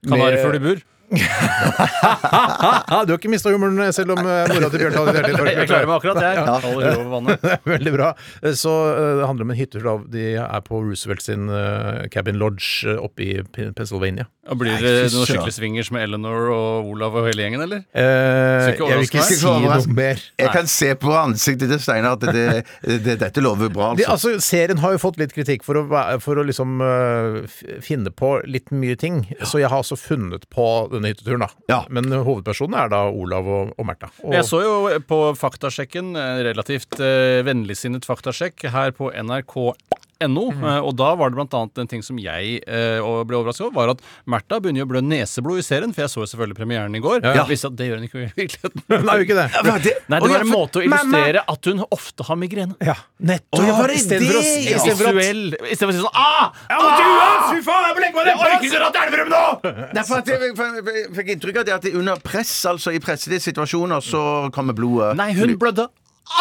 Kanarifugl i bur. Du har ikke mista humoren selv om eh, mora til Bjørn hadde det hele Jeg klarer meg akkurat, jeg. Holder huet over vannet. Veldig bra. Eh, Så eh, det handler om en hytte. da. De er på Roosevelt sin eh, cabin lodge eh, oppe i P- Pennsylvania. Og Blir det noen skikkelig swingers med Eleanor og Olav og hele gjengen, eller? Eh, ikke jeg vil ikke overraske si meg. noe mer. Jeg kan se på ansiktet til Steinar at det, det, dette lover bra, De, altså. altså, serien har jo fått litt kritikk for å, væ- for å liksom øh, f- finne på litt mye ting. Så jeg har altså funnet på denne hytteturen, da. Ja. Men hovedpersonen er da Olav og, og Märtha. Og- Jeg så jo på faktasjekken, relativt eh, vennligsinnet faktasjekk her på nrk.no, Mhm. Mm. og da var det blant annet en ting som jeg eh, ble overrasket over, var at Märtha begynner å blø neseblod i serien, for jeg så jo selvfølgelig premieren i går. Ja. ja. visste at det gjør hun ikke i virkeligheten. Nei, ikke det. Ja, det, Nei, det var en for- måte å illustrere at hun ofte har migrene. Ja, nettopp. Å, ja, var det Istedenfor å- ja? Visuell Istedenfor å si sånn ah! Ja, men du, ass! Fy faen, jeg må legge meg ned! Jeg orker ikke dra til Elverum nå! Nei, for at jeg, for jeg, jeg fikk inntrykk av det at under press, altså i pressede situasjoner, så kommer blodet Nei, hun blødde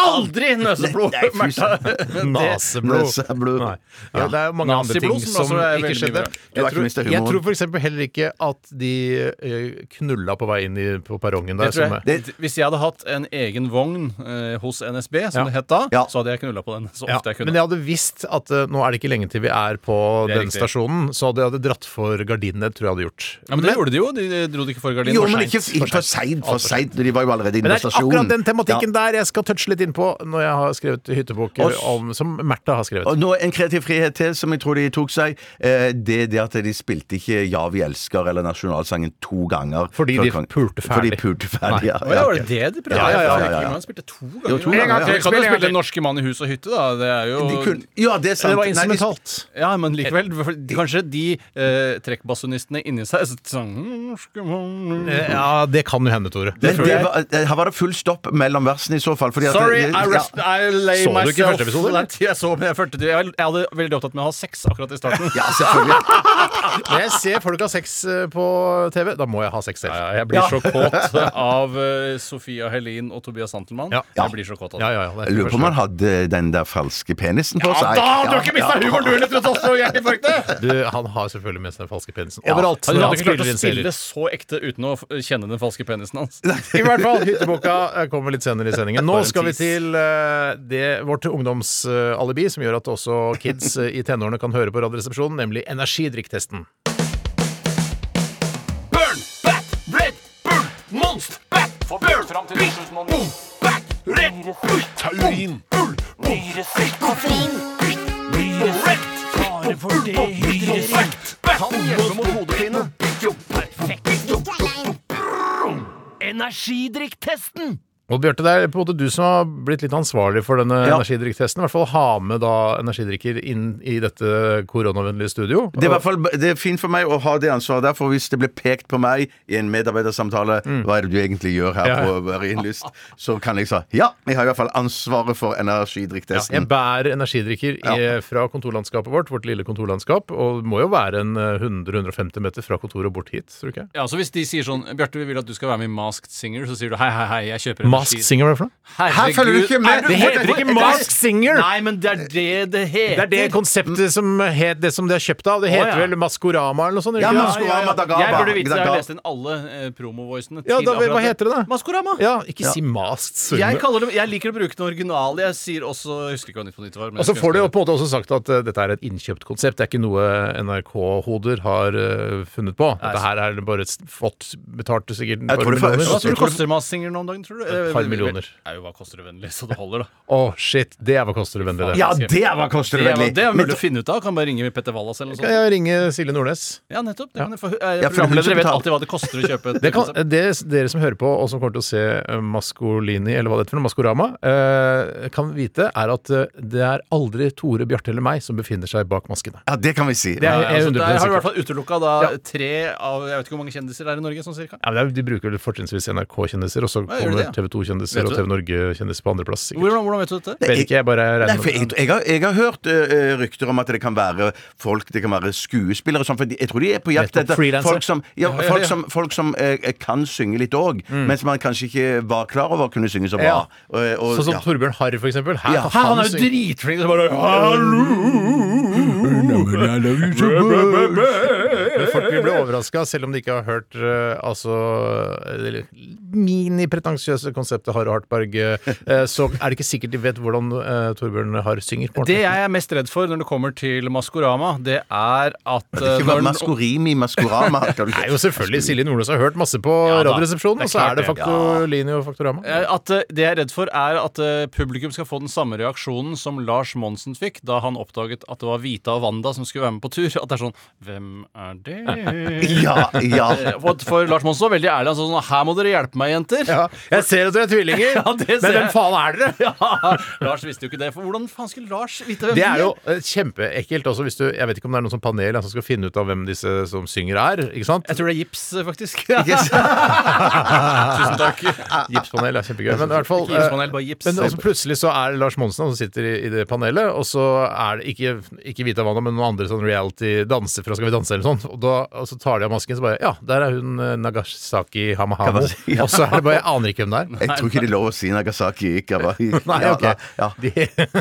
aldri nøseblod! Nei, Märtha. Naseblod. Naseblod. Nei. Ja, det er mange andre ting som som ikke skjedde. Jeg tror, jeg tror eksempel heller ikke at de eh, knulla på vei inn i, på perrongen der. Jeg jeg. Det, Hvis jeg hadde hatt en egen vogn eh, hos NSB, som Ja. det het da, Ja. så hadde jeg knulla på den så Ja, ofte jeg kunne. men jeg hadde visst at uh, nå er det ikke lenge til vi er på er den riktig. stasjonen, så hadde jeg hadde dratt for gardinene, tror jeg hadde gjort. Ja, men det gjorde de jo. De dro det ikke for gardinene. Jo, men ikke for seint, for seint. De var jo allerede inne på stasjonen. Men det er akkurat den tematikken der jeg skal touche litt litt innpå når jeg har skrevet hyttebok om, som Märtha har skrevet. Og nå En kreativ frihet til som jeg tror de tok seg. Eh, det er det at de spilte ikke 'Ja, vi elsker' eller nasjonalsangen to ganger. Fordi de pulte ferdig. Fordi de pulte ferdig, ja. Ja, var det det de prøvde? Ja, ja, ja, ja, ja. Jeg spilte to ganger. Jo, to ganger, ja. Kan en spille 'Norske mann i hus og hytte', da. Det er jo De kunne, ja, det er sant. det var Nei, instrumentalt. Ja, men likevel. for de- Kanskje de eh, trekkbasunistene inni seg sånn «Norske mann i hus». Eh, Ja, det kan jo hende, Tore. Men det var, eh, her var det full stopp mellom versene i så fall. Fordi at, Sorry, I, rest, I lay Så du ikke myself første episode, eller? Jeg så men jeg, følte, jeg, jeg hadde veldig opptatt med å ha sex akkurat i starten. Ja, selvfølgelig. Når jeg ser folk ha sex eh, på TV, da må jeg ha sex selv. Ja, jeg blir så kåt av eh, Sofia Helin og Tobias Santelmann. Ja. Jeg blir så kåt av det. Ja, ja, ja, det Jeg lurer på om han hadde den der falske penisen på Ja, da! Du har ikke mista humoren, du tross alt, så hjerteinfarktet! Du, han har selvfølgelig med seg den falske penisen overalt. Han hadde ikke klart å spille så ekte uten å kjenne den falske penisen hans. I hvert fall, Hytteboka eh, kommer litt senere i sendingen. Nå skal vi. Til eh, det, vårt ungdomsalibi, som gjør at også kids eh, i tenårene kan høre på Radioresepsjonen, nemlig energidrikktesten. Burn, bat, red, burn, monster, bat, burn, fram til boom, bat, red, bull, taurin, bull, koffein, red, fare for dehydrering, kan hjelpe mot hodepine. Energidrikktesten. Og Bjarte, det er på en måte du som har blitt litt ansvarlig for denne Ja. energidrikktesten. I hvert fall ha med da energidrikker inn i dette koronavennlige studio. Det er, i hvert fall, det er fint for meg å ha det ansvaret der, for hvis det blir pekt på meg i en medarbeidersamtale hva er det du egentlig gjør her Mm. Ja. på Marienlyst, så kan jeg si ja, jeg har i hvert fall ansvaret for Ja, jeg bærer energidrikker i, fra kontorlandskapet vårt, vårt lille kontorlandskap, og det må jo være en eh, 100-150 meter fra kontoret og bort hit, tror du ikke? Ja, så Hvis de sier sånn Bjarte, vi vil at du skal være med i Masked Singer, så sier du hei, hei, hei, jeg kjøper en Masked Singer, hva er det for noe? Her følger du ikke med! Det heter ikke Masked Singer! Nei, men det er det det heter. Det er det konseptet som het det som de har kjøpt av. Det heter Å, ja. vel Maskorama eller noe sånt? Ja, ikke? Maskorama, Dagaba, Jeg burde vite det. Jeg har lest inn alle eh, promo-voicene. Ja, akkurat hva heter det da? Maskorama. Ja, ikke si Masked Singer. Jeg, kaller det, jeg liker å bruke den originale. Jeg sier også Jeg husker ikke hva Nytt på Nytt var. men Og så jeg får de jo på en måte også sagt at eh, dette er et innkjøpt konsept. Det er ikke noe NRK-hoder har eh, funnet på. Dette her er det bare s- fått betalt sikkert tror det er Hva tror du koster Masked Singer nå om dagen, tror du? Et Eh, halv millioner. Det er jo hva koster det vennlig, så det holder, da. Å, oh, shit. Det var koster det vennlig, det. Ja, det var koster det vennlig! Det er mulig å finne ut av. Kan bare ringe Petter Wallas eller noe sånt. Kan jeg ringe Silje Nordnes? Ja, nettopp. Det, ja. For, eh, programledere vet alltid hva det koster å kjøpe et kan, det, Dere som hører på, og som kommer til å se eh, Maskolini, eller hva det heter, Maskorama, eh, kan vite, er at eh, det er aldri Tore, Bjarte eller meg som befinner seg bak maskene. Ja, det kan vi si. Det er, ja, altså, der har du i hvert fall utelukka da ja. tre av jeg vet ikke hvor mange kjendiser det er i Norge, sånn cirka. Ja, de bruker vel fortrinnsvis NRK-kjendiser, og så kommer TV 2 kjendiser og TV Norge-kjendiser på andreplass. Hvordan, hvordan vet du dette? Vet ikke, jeg bare regner med jeg, jeg, har, jeg har hørt uh, rykter om at det kan være folk Det kan være skuespillere og sånn, for jeg tror de er på jakt etter folk som, ja, ja, ja, folk som, folk som uh, kan synge litt òg, mm. mens man kanskje ikke var klar over å kunne synge så bra. sånn som Torbjørn Harr, for eksempel. Her, han, han, er jo dritflink! Så bare Hallo! Men Folk vil bli overraska, selv om de ikke har hørt uh, altså det minipretensiøse konseptet Harry Hartberg. uh, så er det ikke sikkert de vet hvordan uh, Torbjørn Harr synger. på Det jeg er mest redd for når det kommer til Maskorama, det er at Det eh, er ikke Maskorimi, Maskorama. Det er jo selvfølgelig Silje Nordnes har hørt masse på Ja Radioresepsjonen, og så er det det. Og Faktorama. At Det jeg er redd for, er at publikum skal få den samme reaksjonen som Lars Monsen fikk da han oppdaget at det var Vita og Wanda som skulle være med på tur. At det er sånn Hvem er det? Ja, ja. Eh, For, for Lars Monsen var veldig ærlig. Han sa sånn Her må dere hjelpe meg, jenter. Ja, jeg ser at dere er tvillinger, Ja, det men ser hvem jeg. faen er dere? Ja, Lars visste jo ikke det. For hvordan faen skulle Lars vite hvem Det er jo eh, kjempeekkelt også hvis du Jeg vet ikke om det er noen sånn panel ja, som skal finne ut av hvem disse som synger er, ikke sant? Jeg tror det er gips, eh, faktisk. Tusen takk. Gipspanel er kjempegøy. Men i hvert fall Ikke gipspanel, bare gips. Men også plutselig så er det Lars Monsen som sitter i, i det panelet, og så er det ikke, ikke Vita Wanda, men noen andre sånn reality-danser fra Skal vi danse eller sånt. Og, da, og så tar de av masken, så bare Ja, der er hun eh, Nagasaki Hamahamo. Ja. Og så er det bare Jeg aner ikke hvem det er. Jeg tror ikke det er lov å si Nagasaki. Ikke, Nei, ok. Ja. De,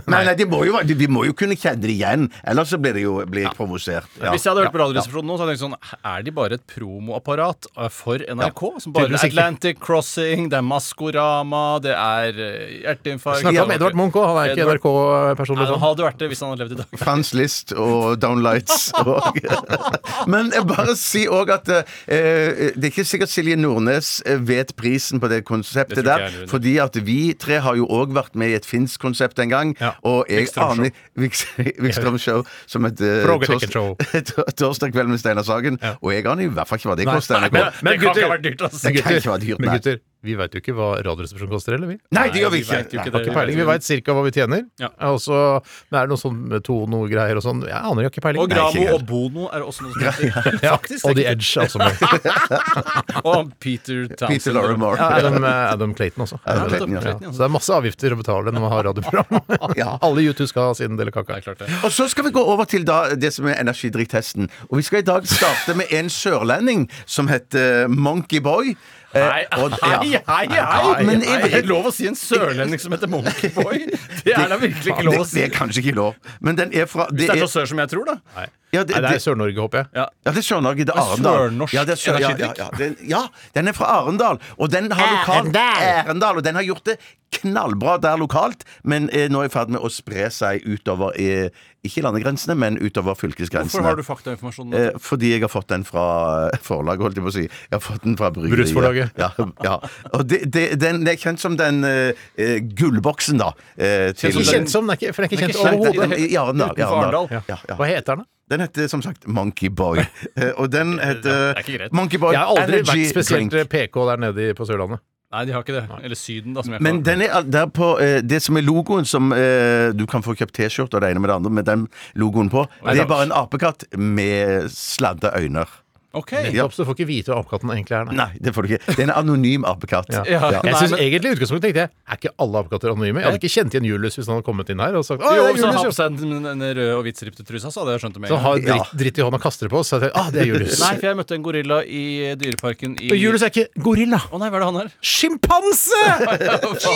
Nei, nei, de må, jo, de, de må jo kunne kjenne det igjen, ellers så blir det jo blir provosert. Ja. Hvis jeg hadde hørt på Radioresepsjonen nå, så hadde jeg tenkt sånn Er de bare et promoapparat eh, for NRK? Som bare Tydeligvis ikke. Atlantic Crossing, det er Maskorama, det er eh, hjerteinfarkt Snakka om Edvard Munch òg, han er ikke Edvard- NRK-personlig. Nei, han sånn. hadde vært det hvis han hadde levd i dag. Frans List og Downlights. Og, men kan jeg bare si òg at eh, det er ikke sikkert Silje Nordnes eh, vet prisen på det konseptet Det tror ikke der. jeg heller. Fordi at vi tre har jo òg vært med i et finsk konsept en gang. Ja. Og jeg aner Wik- Wikström Show som et eh, tors- torsdag kveld med Steinar Sagen. Og jeg aner i hvert fall ikke hva det koster. Nei, NRK. men, Det kan ikke ha vært dyrt, ass. Det kan være dyrt, men gutter, vi veit jo ikke hva Radioresepsjonen koster, eller vi? Nei, det gjør vi vi ikke. vet ikke Nei. det. Peiling. Vi veit cirka hva vi tjener. Ja. Også, men er det noe sånn Tono-greier og sånn. Jeg aner ikke peiling. Og Nei, Gramo Nei, og Bono er også noe som heter. Ja, Faktisk. og The er Edge, altså. Med. Og Peter Townsend. Peter Lorrimore. Ja, Adam, eh, Adam Clayton også. Adam Ja, Clayton, ja. ja. Så det er masse avgifter å betale når man har radioprogram. Ja. Alle YouTube skal ha sin del av kaka. Det er klart det. Og så skal vi gå over til da det som er energidrikktesten. Og vi skal i dag starte med en sørlending som heter Monkey Boy. Eh, Hei, og- ja. Hei, hei! hei! Men er det lov å si en sørlending som heter Monkeyboy? Det er da virkelig ikke lov å si. det er kanskje ikke lov. Men den er fra Hvis det er så sør som jeg tror, da. Ja, det, Nei, det er Sør-Norge, håper jeg. Ja. ja, det er Sør-Norge. Det er Arendal. sørnorsk Ja, det er sør, ja, ja, ja, den, ja, den er fra Arendal. Og den har lokalt Arendal. Og den har gjort det knallbra der lokalt, men er nå i ferd med å spre seg utover eh, ikke landegrensene, men utover fylkesgrensene. Hvorfor har du faktainformasjonen? Eh, fordi jeg har fått den fra eh, forlaget, holdt jeg på å si. Jeg har fått den fra bryggeriet. Ja, ja. Og det, det, den det er kjent som den eh, eh, gullboksen, da. Eh, til, Ikke kjent som, den er ikke, for den er ikke kjent overhodet. Utenfor Arendal. Arendal. Ja, ja. Hva heter den? Den heter som sagt Monkey Boy. Eh, Og den heter Monkey Boy Energy Drink. Jeg har aldri vært spesielt Drink. PK der nede på Sørlandet. Nei, de har ikke det. Eller Syden, da, som jeg Men den er der på eh, Det som er logoen som eh, Du kan få kjøpt T-skjorte og det ene med det andre med den logoen på. Det er bare en apekatt med sladde øyne. Ok. Nettopp, så du får ikke vite hva apekatten egentlig er. Nei. Nei, det får du ikke. Det er en anonym apekatt. Ja. Ja. Jeg Nei, synes men- egentlig i utgangspunktet tenkte jeg Er ikke alle apekatter anonyme? Jeg hadde ikke kjent igjen Julius hvis han hadde kommet inn her og sagt Å, Jo, det er hvis han har på Julius, seg den, den røde og hvitstripte trusa, så hadde jeg skjønt det med Så en gang. har dritt, dritt i hånda og kaster det på oss. Så jeg tenkte, ah, det er Julius. Nei, for jeg møtte en gorilla i Dyreparken i Og Julius er ikke gorilla. Å nei, hva er det han er? Sjimpanse!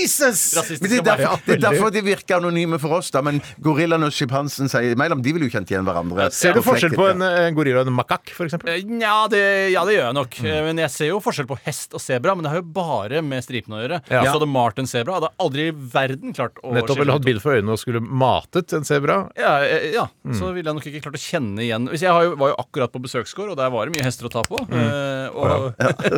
Jesus! Men det er, derfor, det er derfor de virker anonyme for oss, da. Men gorillaen og sjimpansen sier imellom. De vil jo kjent igjen hverandre. Ser du forskjell på en, en gorilla og en makak, for eksempel? Ja, det, ja, det gjør jeg nok. Mm. Men jeg ser jo forskjell på hest og sebra. Men det har jo bare med stripene å gjøre. Ja. Så hadde Martin sebra, hadde aldri i verden klart å Nettopp eller hatt bind for øynene og skulle matet en sebra. Ja, ja. Mm. så ville jeg nok ikke klart å kjenne igjen Hvis Jeg jo, var jo akkurat på besøksgård, og der var det mye hester å ta på. Mm. og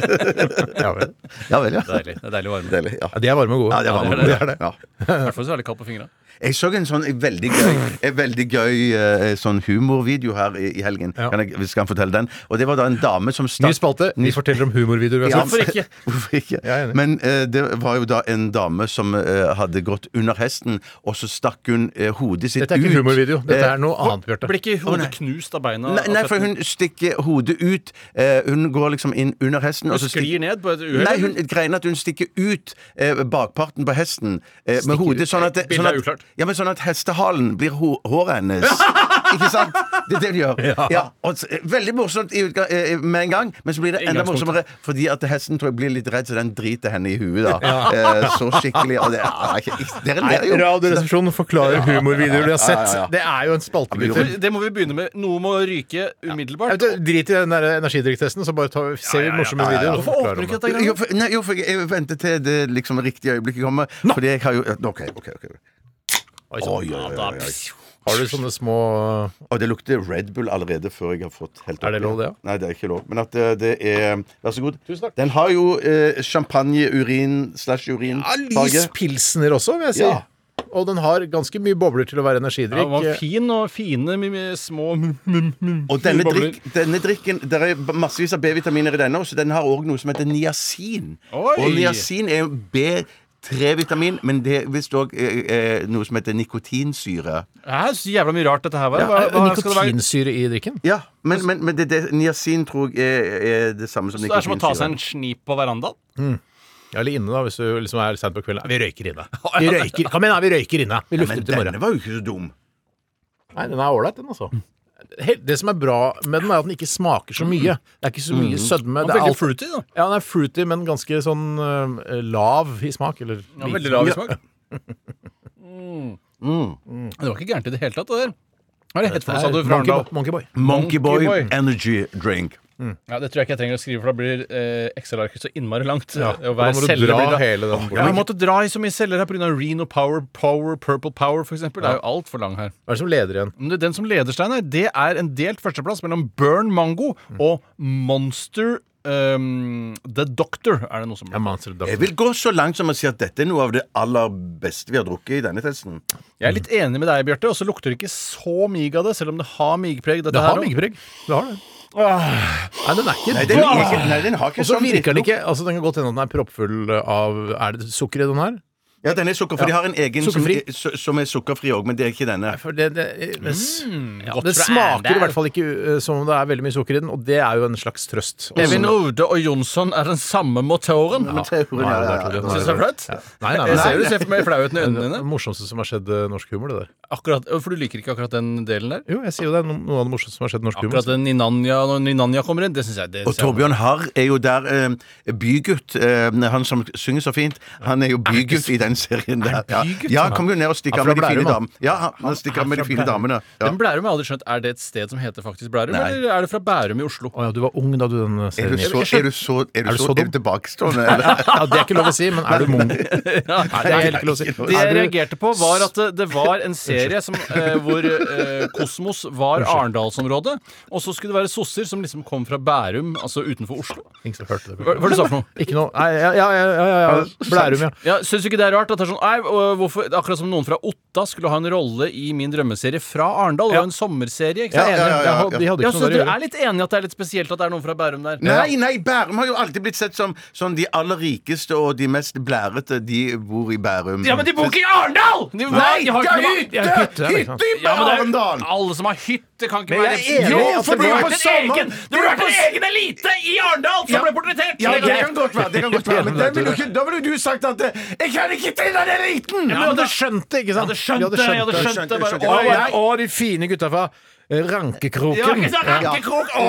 Ja, vel. Ja vel, ja. Deilig. Det er deilig varme. Deilig, ja. ja, de er varme og gode. Ja, de er varme. det er det. Ja. I hvert fall så er det kaldt på fingra. Jeg så en sånn veldig gøy, en veldig gøy eh, sånn humorvideo her i, i helgen. Ja. Kan jeg, skal jeg fortelle den? Og det var da en dame som Ny stakk spalte. Vi forteller om humorvideoer Ja. Hvorfor ikke? Hvorfor ikke? Men eh, det var jo da en dame som eh, hadde gått under hesten, og så stakk hun eh, hodet sitt ut. Dette er ikke humorvideo. Dette Eh, er noe annet, Bjarte. Blir ikke hodet knust av beina? Nei, nei, for hun stikker hodet ut. Eh, hun går liksom inn under hesten. Hun sklir ned på et uhell? Nei, hun greier at hun stikker ut eh, bakparten på hesten eh, med hodet. Sånn at, sånn at, ja, men sånn at hestehalen blir ho håret hennes. Ikke sant? Det er det de gjør. Ja. og eh, veldig morsomt i utga eh, med en gang, men så blir det enda morsommere fordi at hesten tror jeg blir litt redd, så den driter henne i huet. da eh, Så skikkelig. Og det er ikke Dere ler jo. Radioresepsjonen forklarer humorvideoer de har sett. Ja, ja, ja. Det er jo en spalte, gutter. Det må vi begynne med. Noe må ryke umiddelbart. Jeg vet, Drit i den der energidrikktesten, så bare ta, ser vi morsomme ja, ja. videoer. og Hvorfor forklarer åpner du ikke dette? Jo, greiene? for, nei, jo, for jeg venter til det liksom riktige øyeblikket kommer. Fordi jeg har jo OK, OK. ok Oi, sånn. Oi, oi, oi, oi, oi. Har du sånne små Og det lukter Red Bull allerede før jeg har fått helt Er det lov, det, ja? Nei, det er ikke lov. Men at det, det er Vær så god. Tusen takk. Den har jo eh, champagne-urin slash ja, urinfarge. Lys pilsner også, vil jeg si. Ja. Og den har ganske mye bobler til å være energidrikk. Ja, den var fin og fine med, med små mm, mm, mm, Og denne, drikk, denne drikken Det er massevis av B-vitaminer i denne, så den har òg noe som heter niacin. Oi! Og niacin er jo B3-vitamin, men det er visst òg eh, noe som heter nikotinsyre. Det er så jævla mye rart, dette her. Hva, Ja, hva, hva skal det være? Nikotinsyre i drikken? Ja, men, men, men det, det, niacin tror jeg er, er det samme som Så det er som å ta seg en snip på verandaen? Ja, eller inne, da, hvis du liksom er sent på kvelden. Vi røyker inne. Vi røyker, Kom igjen, da, vi røyker inne. Vi lufter Men ut i morgen. denne var jo ikke så dum. Nei, den er ålreit, den, altså. Det som er bra med den, er at den ikke smaker så mye. Det er ikke så mye sødme. Den er veldig alt- fruity, da. Ja, den er fruity, men ganske sånn uh, lav i smak. Eller Ja, veldig lav i smak. Mm. Det var ikke gærent i det hele tatt, det der. Hva er det het for noe, sa du? Fra Monkey. Monkey Boy Monkey Boy. Energy Drink. Ja, Det tror jeg ikke jeg trenger å skrive, for da blir eh, Excel-arket så innmari langt. Ja, Og da må du dra blir da- hele den Ja, jeg måtte dra i så mye celler her pga. Reno Power, Power, Purple Power f.eks. Det er jo altfor lang her. Hva er det som leder igjen? Men det- Den som leder, Steinar, det er en delt førsteplass mellom Burn Mango og Monster Um, The Doctor. Er det noe som Ja, Dog. Jeg vil gå så langt som å si at dette er noe av det aller beste vi har drukket i denne testen. Jeg er litt enig med deg, Bjarte. Og så lukter det ikke så mig av det, selv om det har migpreg. Dette Det har migpreg. Det har det. Nei, den er ikke Nei, den, er ikke, nei, den har ikke Og så sånn virker den ikke Altså, den kan godt hende at den er proppfull av Er det sukker i den her? Ja, den er sukkerfri. de har en egen som, Sukkerfri. som er sukkerfri òg, men det er ikke denne. For det, det, det, ja, det fra smaker i hvert fall ikke uh, som om det er veldig mye sukker i den, og det er jo en slags trøst. Evin Rode og Jonsson er den samme motoren. Ja, ja, ja, ja. Syns du det er flaut? Nei, nei, Jeg nei. ser du ser for meg flauheten i Det øynene er det morsomste som har skjedd norsk humor, det der. Akkurat, for du liker ikke akkurat den delen der? Jo, jeg sier jo det er no- noe av det morsomste som har skjedd norsk humor. Akkurat den Ninanja, når Ninanja kommer inn, det syns jeg det Og Torbjørn Harr er jo der eh, bygutt. Eh, han som synger så fint. Han er jo bygutt i den serien der. Ja, ja han? kom jo ned og stikker av med de fine damene. Ja, han, stikker av med de fine damene. Ja. Men Blærum har jeg aldri skjønt. Er det et sted som heter faktisk Blærum, Nei. eller er det fra Bærum i Oslo? Å ja, du var ung da du den Er serien du gikk. er du så, er du Er du så, så er du tilbakestående, eller? Ja, det er ikke lov å si, men er du mung? Nei, det er helt ikke lov å si. Det jeg Er reagerte på, var at det, det var en serie som, eh, hvor eh, Kosmos var Arendalsområdet, og så skulle det være sosser som liksom kom fra Bærum, altså utenfor Oslo. Ingen som hørte det. Hva hva er det du sa for noe? Ikke noe Nei, ja, ja, ja, ja, ja. Blærum, ja. Ja, Syns du ikke det er rart? At det er sånn, nei, hvorfor, Akkurat som noen fra Otta skulle ha en rolle i min drømmeserie fra Arendal. Det var jo en sommerserie. ikke Ja, sant? ja, ja, ja, ja. De hadde Ja, ikke så noe du der å er gjøre. litt enig i at det er litt spesielt at det er noen fra Bærum der? Nei, nei, Bærum har jo alltid blitt sett som som de aller rikeste og de mest blærete. De bor i Bærum. Ja, men de bor ikke i Arendal! De, Nei, de har det er ikke noe- hytte! Ja, hytte, liksom. Hytte i Ja, men det er- Arendal! Alle som har hytte, kan ikke Men være jeg er enig Jo, at for det det burde var vært en egen Det burde vært en egen elite i Arendal som Ja. ble portrettert! Ja, det kan godt være. det kan godt være Men den vil jo ikke, da ville jo du sagt at eh, 'Jeg kan ikke til den eliten'! Ja, men du hadde skjønt det, ikke sant? Jeg hadde skjønt det, jeg hadde skjønt det. Bare, å, de fine gutta fra Rankekroken. ja, ikke sant? Rankekrok! Å,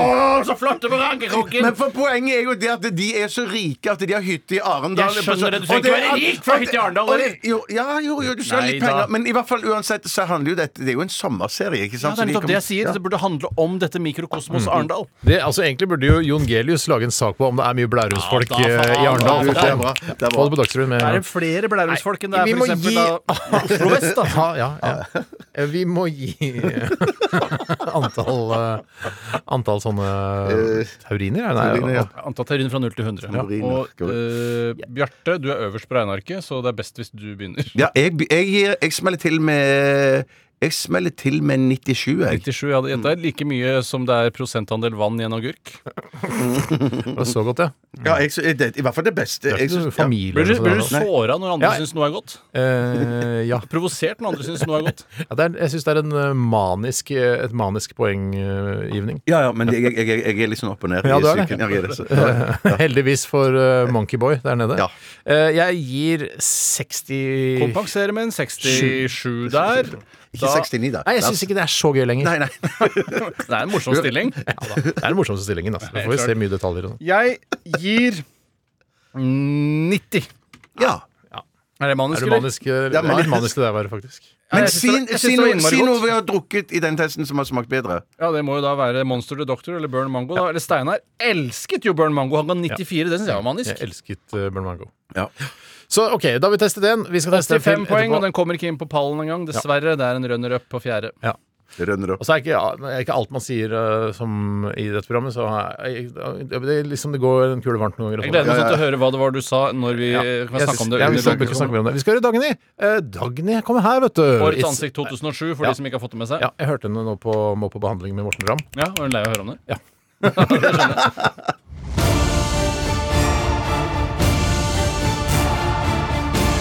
så flotte på Rankekroken! Men for poenget er jo det at de er så rike at de har hytte i Arendal. Jeg skjønner det. Du skal ikke være rik for å ha hytte i Arendal? Jo, ja, jo, jo, du skal ha litt da. penger. Men i hvert fall uansett så handler jo dette Det er jo en sommerserie, ikke Ja, sant? det er nettopp det jeg sier. Ja. Det burde handle om dette mikrokosmos Arendal. Det, altså, egentlig burde jo Jon Gelius lage en sak på om det er mye blærumsfolk Ja, eh, i Arendal. da Det er bra. Det er Få det på Dagsrevyen med er det flere blærumsfolk enn det er for eksempel Oslo Vest, da. Ja, ja, ja. Eh, Vi må gi antall eh, Antall sånne tauriner? Nei, tauriner, ja. Antall tauriner fra 0 til 100. Ja. Og eh, Bjarte, du er øverst på regnearket, så det er best hvis du begynner. Ja, jeg, jeg, jeg smeller til med Jeg smeller til med 97, jeg. 97, ja, det er like mye som det er prosentandel vann i en agurk. Det var så godt, ja. Ja, jeg, sy- det, I hvert fall det beste. Det er Jeg ikke syns- noe ja. familie Blir du, eller blir noe du sånt. såra når andre Ja. syns noe er godt? Eh, ja. Provosert når andre syns noe er godt? ja det er, jeg syns det er en eh, manisk, eh, et manisk poenggivning. Ja, ja, men jeg, jeg, jeg, jeg er litt sånn opp og ned. Ja, i du er det. psyken. Ja, jeg er det. Så- ja. Heldigvis for uh, Monkeyboy der nede. Ja. Eh, jeg gir 60 Kompenserer med en 67 der. Ikke Da- 69, da. Nei, jeg syns ikke det er så gøy lenger. Nei, nei. Det er en morsom stilling. Ja, da. Det er den morsomste stillingen. Altså. Da får vi se mye detaljer. og sånn. Jeg gir 90. Ja. Er det manisk, Er det manisk? eh, Det er litt manisk det der være, faktisk. Ja, Men jeg si, synes det var- si, det var noe, innmari si noe vi har drukket i den testen som har smakt bedre. Ja, det må jo da være Monster the Doctor eller Burn Mango. Da. Eller Steinar elsket jo Burn Mango. Han ga 94. Det syns jeg var manisk. Jeg elsket uh, Burn Mango. Ja. Så OK, da har vi testet den. Vi skal teste 85 til poeng, og den kommer ikke inn på pallen engang. Dessverre. Det er en runner-up på fjerde. Det opp. Og så er ikke, ja, er ikke alt man sier uh, som i dette programmet, så jeg, det, det, liksom det går en kule varmt noen ganger. Jeg gleder meg sånn til å høre hva det var du sa når vi Ja. kan snakke om det. ja, vi skal ikke snakke om det. Vi skal høre Dagny. Uh, Dagny kommer her, vet du. Årets ansikt 2007, for Ja. de som ikke har fått det med seg. Ja, jeg hørte henne nå på, må på behandling med Morten Ramm. Ja, var hun lei av å høre om det? Ja.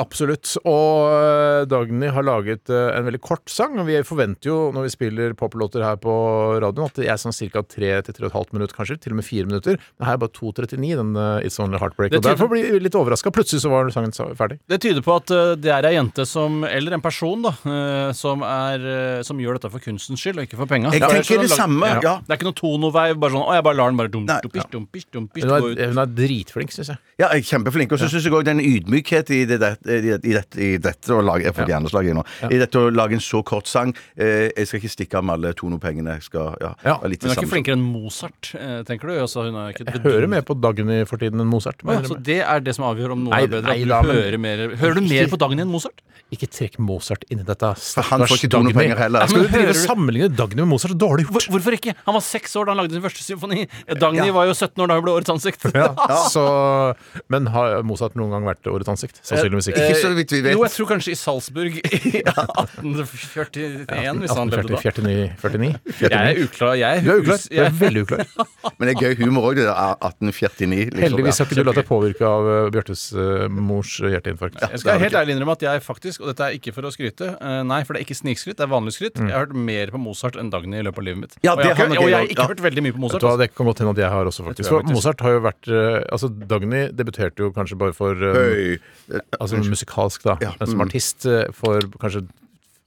Absolutt. Og eh, Dagny har laget eh, en veldig kort sang. Og vi forventer jo når vi spiller poplåter her på radioen, at det er sånn ca. 3-3,5 minutter, kanskje. Til og med 4 minutter. Men her er bare 2.39, den eh, It's Only Heartbreak. Det Og derfor blir vi litt overraska. Plutselig så var sangen ferdig. Det tyder på at det er ei jente som, eller en person, da, som, er, som gjør dette for kunstens skyld, og ikke for penga. Jeg tenker det lag- samme. Ja. Det er ikke noe tonoveiv, bare sånn Å, jeg bare lar den bare dum, dum, dumpish, dumpish, dumpish, Hun er, er dritflink, syns jeg. Ja, jeg kjempeflink. Og så syns jeg òg den ydmykhet i det der dette, i, dette, i dette å lage Jeg får hjerneslag i nå. I dette å lage en så kort sang eh, Jeg skal ikke stikke av med alle tonopengene. Jeg skal ja, Ja. være litt Hun er ikke flinkere enn Mozart, eh, tenker du? Altså, hun er ikke Jeg hører mer på Dagny for tiden enn Mozart. Ja, så det er det som avgjør om noe Nei, er bedre? nei da, men- hører, mer, hører du mer på Dagny enn Mozart? Ikke trekk Mozart inn i dette. For han får ikke tonopenger heller. Skal du drive og sammenligne Dagny med Mozart? Så dårlig Hvor, gjort! hvorfor ikke? Han var seks år da han lagde sin første symfoni. Dagny var jo 17 år da hun ble Årets ansikt. Ja, så, men har Mozart noen gang vært årets ansikt? Sannsynligvis ikke. Ikke så vidt vi vet. Jo, jeg tror kanskje i Salzburg i 1841, hvis han levde da. 49, 49? Jeg er uklar. Jeg er, Du er uklar. Du er veldig uklar. Men det er gøy humor òg, det der 1849. Liksom. Heldigvis har ikke du latt deg påvirke av uh, Bjørtes uh, mors hjerteinfarkt. Jeg skal helt ærlig innrømme at jeg faktisk, og dette er ikke for å skryte eh, Nei, for det er ikke snikskryt, det er vanlig skryt. Jeg har hørt mer på Mozart enn Dagny i løpet av livet mitt. Ja, og, jeg har ikke, og jeg har ikke ja. hørt veldig mye på Mozart. du altså. Det kan godt hende at jeg har også, faktisk. For. Mozart har jo vært uh, Altså, Dagny debuterte jo kanskje bare for Høy. Altså musikalsk, da. Ja, Men som mm. artist uh, for kanskje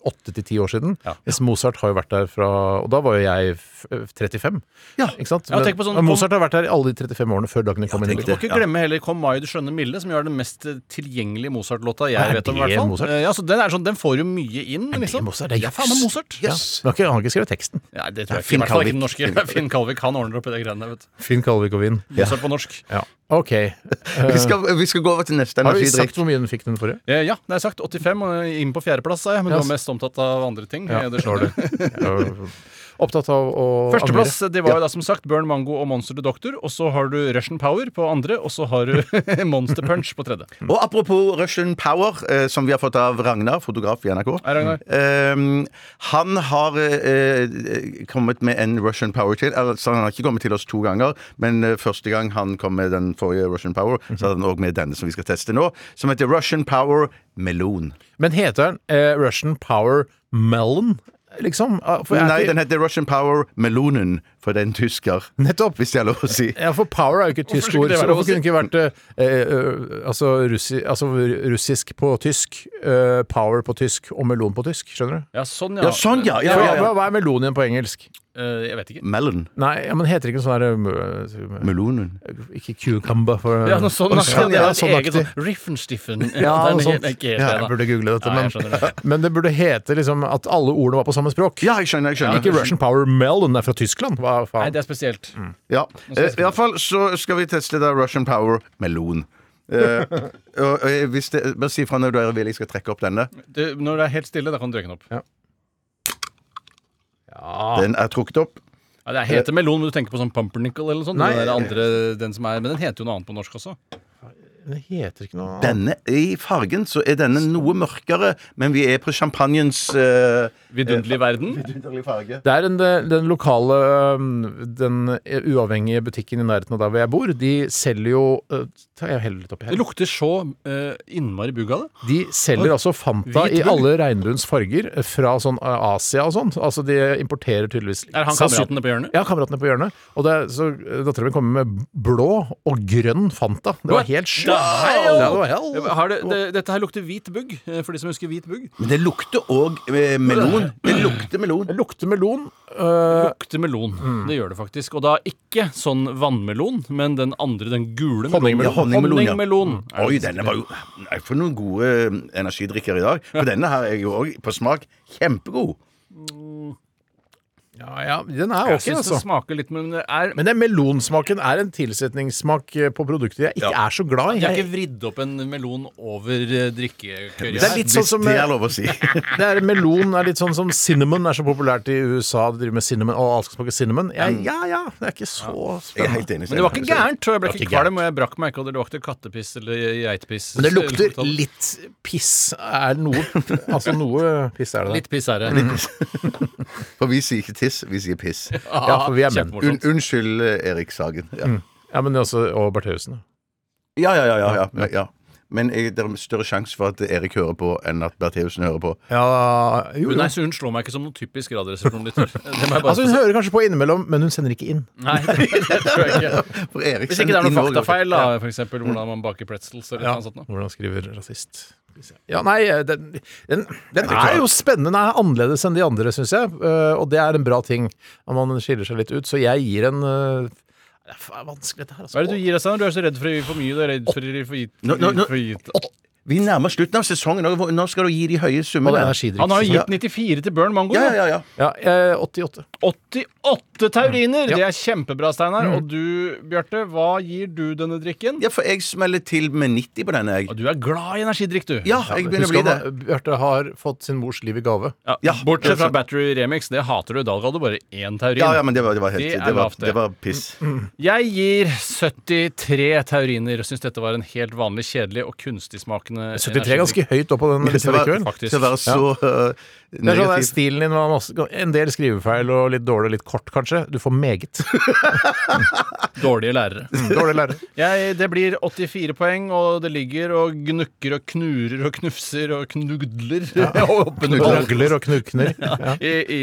åtte til ti år siden. Ja. Mens Mozart har jo vært der fra Og da var jo jeg 35. Ja. Ikke sant? Ja, Men, tenk på sånn- Mozart har vært der i alle de 35 årene før Dagny kom inn i tenk Du må ikke glemme heller Kom mai, du skjønne milde, som jo er den mest eh, tilgjengelige Mozart-låta jeg Er vet om. i det hvert fall. Mozart? Eh, Ja, så den, er sånn, den får jo mye inn, er liksom. Mozart, det er Det er faen meg Mozart! Mozart. Ja. Men han har ikke- skrevet teksten. Nei, det tror jeg ikke. Finn I hvert fall ikke Kalvik. den norske. Finn Kalvik, han ordner opp i de greiene. Finn Kalvik og vinn Mozart på norsk. Ja. OK. Vi skal, vi skal gå over til neste Har vi sagt hvor mye den fikk den forrige? Eh, Ja, det er sagt. 85, og inn på fjerdeplass, sa jeg. Men yes. du var mest omtatt av andre ting. Ja, Eh, det slår du. Opptatt av å Førsteplass det var jo da som sagt Burn Mango og Monster the Doctor. Og så har du Russian Power på andre, og så har du Monster Punch på tredje. Og apropos Russian Power, eh, som vi har fått av Ragnar, fotograf i NRK. Hei, Ragnar. Eh, han har eh, kommet med en Russian Power til. Altså, han har ikke kommet til oss to ganger, men eh, første gang han kom med den forrige Russian Power, så hadde han òg med denne som vi skal teste nå, som heter Russian Power Melon. Men heter den eh, Russian Power Melon, liksom? Ah, For Nei, den heter Russian Power Melonen, for det er en tysker. Nettopp. Hvis det er lov å si. Ja, for power er jo ikke et tysk ord. Så hvorfor kunne det ikke vært eh, eh, altså, russi, altså russisk på tysk, eh, power på tysk og melon på tysk? Skjønner du? Ja, sånn, ja. Ja, sånn, ja. ja, ja, hva, ja. hva er melon igjen på engelsk? Eh, jeg vet ikke. Melon. Nei, ja, men heter det ikke sånn derre eh, Melonen. Ikke cucumber for Ja, noe sånn, Ja, sånn, ja, ja, sånn eget sånn Riffenstiffen. Ja, noe sånt. helt- helt Ja, jeg burde google dette, men, det. men det burde hete liksom at alle ordene var på samme språk. Ja, jeg skjønner. jeg skjønner Ikke Russian Power Melon er fra Tyskland. Hva Nei, faen? det er spesielt. Ja, eh, i hvert fall så skal vi teste da Russian Power melon. Eh, og, og jeg- hvis det, bare si fra når du er villig, jeg skal trekke opp denne. Du, når det er helt stille, da kan du drikke den opp. Den er trukket opp. Ja, det heter melon, men du tenker på sånn pumpernickel eller noe sånt. Nei. Den der andre, den som er, men den heter jo noe annet på norsk også. Det heter ikke noe Denne, I fargen så er denne noe mørkere, men vi er på champagnens uh, Vidunderlig verden. farge. Det er en, den lokale um, Den uavhengige butikken i nærheten av der hvor jeg bor. De selger jo uh, tar jeg heller litt oppi Det her. lukter så eh, innmari bugg av det. De selger altså Fanta Hvit i bull. alle regnbuens farger eh, fra sånn Asia og sånt. Altså de importerer tydeligvis Er han Sannsyn- kameratene på hjørnet? Ja, kameratene på hjørnet. Og det er, så dattera mi kommer med blå og grønn Fanta. Det var helt the Ja, det var hell. Har det, det, dette her lukter hvit bugg, eh, for de som husker hvit bugg. Men det lukter òg eh, melon. Det lukter melon. Det lukter melon. Uh, Lukter melon. Det gjør det faktisk. Og da ikke sånn vannmelon, men den andre, den gule Honningmelon. Ja, honningmelon, ja. Honningmelon. Er Oi, denne var jo Nei, For noen gode eh, energidrikker i dag. For denne her er jo òg på smak kjempegod. Ja, ja, den er Jeg ok, syns altså. det smaker litt, men det er Men den melonsmaken er en tilsetningssmak eh, på produkter jeg ikke Ja. er så glad i. Jeg har ikke vridd opp en melon over eh, drikkekørja. Det er litt sånn som det er lov å si. det er Melon er litt sånn som cinnamon er så populært i USA. De driver med cinnamon, og alt skal smake cinnamon. Jeg, ja ja, det er ikke så Jeg er spennende. helt enig. Men det var ikke gærent, og jeg ble Det var ikke ikke kvalm, og jeg brakk meg ikke, og det lukter kattepiss eller geitpiss. Men det lukter litt piss. Er noe Altså noe piss er det Litt piss er det. For vi sier ikke tiss, vi sier piss. Ja, for vi er menn. Un unnskyld, eh, Erik Sagen. Ja, Ja, men også, og Bertheussen. ja, ja. ja, ja, ja, ja. Men jeg, det er større sjanse for at Erik hører på, enn at Bertheussen hører på. Ja, jo, jo. nei, så hun slår meg ikke som noen typisk radioresepsjonlytter. Altså, hun hører kanskje på innimellom, men hun sender ikke inn. Nei, det, det tror jeg ikke. Hvis ikke det er noen faktafeil, da, for eksempel hvordan man baker pretzels eller noe sånt. Hvordan skriver rasist? Ja, nei, den, den, den er jo spennende. Den er annerledes enn de andre, syns jeg. eh, Og det er en bra ting. om man skiller seg litt ut. Så jeg gir en eh, Det er vanskelig, dette her. Altså. Hva er det du gir deg, når Du er så redd for å gi for mye. Du er redd for å gi for gitt. Vi nærmer slutten av sesongen. og Nå skal du gi de høye summene. Han har jo gitt 94 til Burn Mango. Ja, ja, ja. Ja, ja 88. 88 tauriner! Ja. Det er kjempebra, Steinar. Og du, Bjarte, hva gir du denne drikken? ja, for jeg smeller til med 90 på denne, jeg. Og Du er glad i energidrikk, du. Ja, jeg begynner å bli det. Bjarte har fått sin mors liv i gave. Ja, Ja, Bortsett fra er. Battery Remix, det hater du. Da ga du bare én taurin. Ja, ja, men det var, det var helt Det det var, det. var piss. Jeg gir 73 tauriner og syns dette var en helt vanlig, kjedelig og kunstig-smakende 73 er ganske høyt opp på den lista likevel. å være så uh, Det er sånn der. Stilen din var masse, en del skrivefeil og litt dårlig og litt kort, kanskje. Du får meget. Dårlige lærere. Dårlige lærere. Jeg, det blir 84 poeng, og det ligger og gnukker og knurer og knufser og knudler. Knugler og knurkner. Ja. I, i,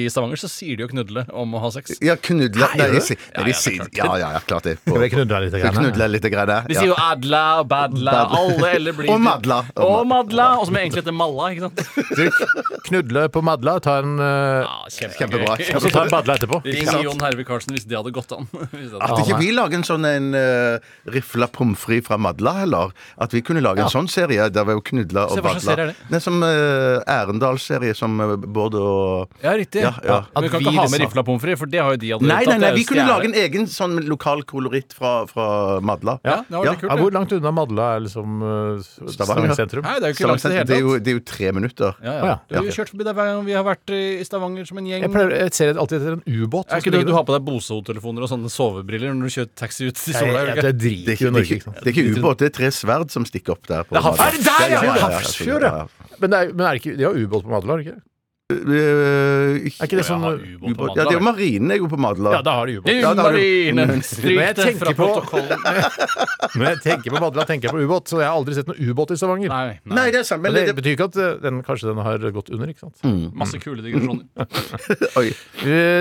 I Stavanger så sier de jo knudle om å ha sex. Ja, knudle Nei, de sier Ja, ja, ja, ja, ja, klart det. Skal vi knudle litt? Vi grann, knudle litt. Grann, De sier jo adla og badla, Badla. alle eller blir Og madla. Og madla, og som egentlig heter malla, ikke sant? Knudle på madla, ta en uh, Ja, Kjempebra. Og så ta en badla etterpå. Ring Jon Herve Karlsen hvis det hadde gått an. Hvis det hadde At ikke vi lager en sånn en uh, rifla pommes frites fra Madla heller. At vi kunne lage en sånn serie der vi jo knudla og hva slags badla. serie er det? Det er som uh, Ærendal-serie som uh, Bård og Ja, riktig. Ja, ja. Men vi kan ikke vi ha med rifla pommes frites, for det har jo de allerede Nei, tatt. nei, nei, er vi kunne lage en egen sånn lokal koloritt fra, fra Madla. Ja, det var Ja. kult. Ja, hvor langt unna Madla er liksom uh, Stavanger. Stavanger sentrum? Nei, det er jo ikke langt i det det, er jo, hele tatt. det er jo tre minutter. Ja, ja. Du har jo kjørt forbi der hver gang vi har vært i Stavanger som en gjeng. Jeg, pleier, jeg ser alltid etter en ubåt. Er ikke det du har på deg Bose-hodetelefoner og sånne sovebriller når du kjører taxi ut til sola? er det? Det er ikke, det ikke er ikke ubåt, det er tre sverd som stikker opp der. På Det er. Er der, ja? Men, det er, men er det ikke, de har ubåt på Madeland, ikke det? ikke? Eh, Er ikke det sånn Jeg ubåt Ja, det er jo marinen er jo på Madla. Ja, da har de ubåt. Ja, marinen! Men- stryk det fra på- protokollen. Når jeg tenker på Madla, tenker jeg på ubåt. Så jeg har aldri sett noen ubåt i Stavanger. Nei, Nei, nei. det er sant. Men Men det det, betyr ikke at uh, den, kanskje den har gått under, ikke sant? Masse kule digresjoner. oi.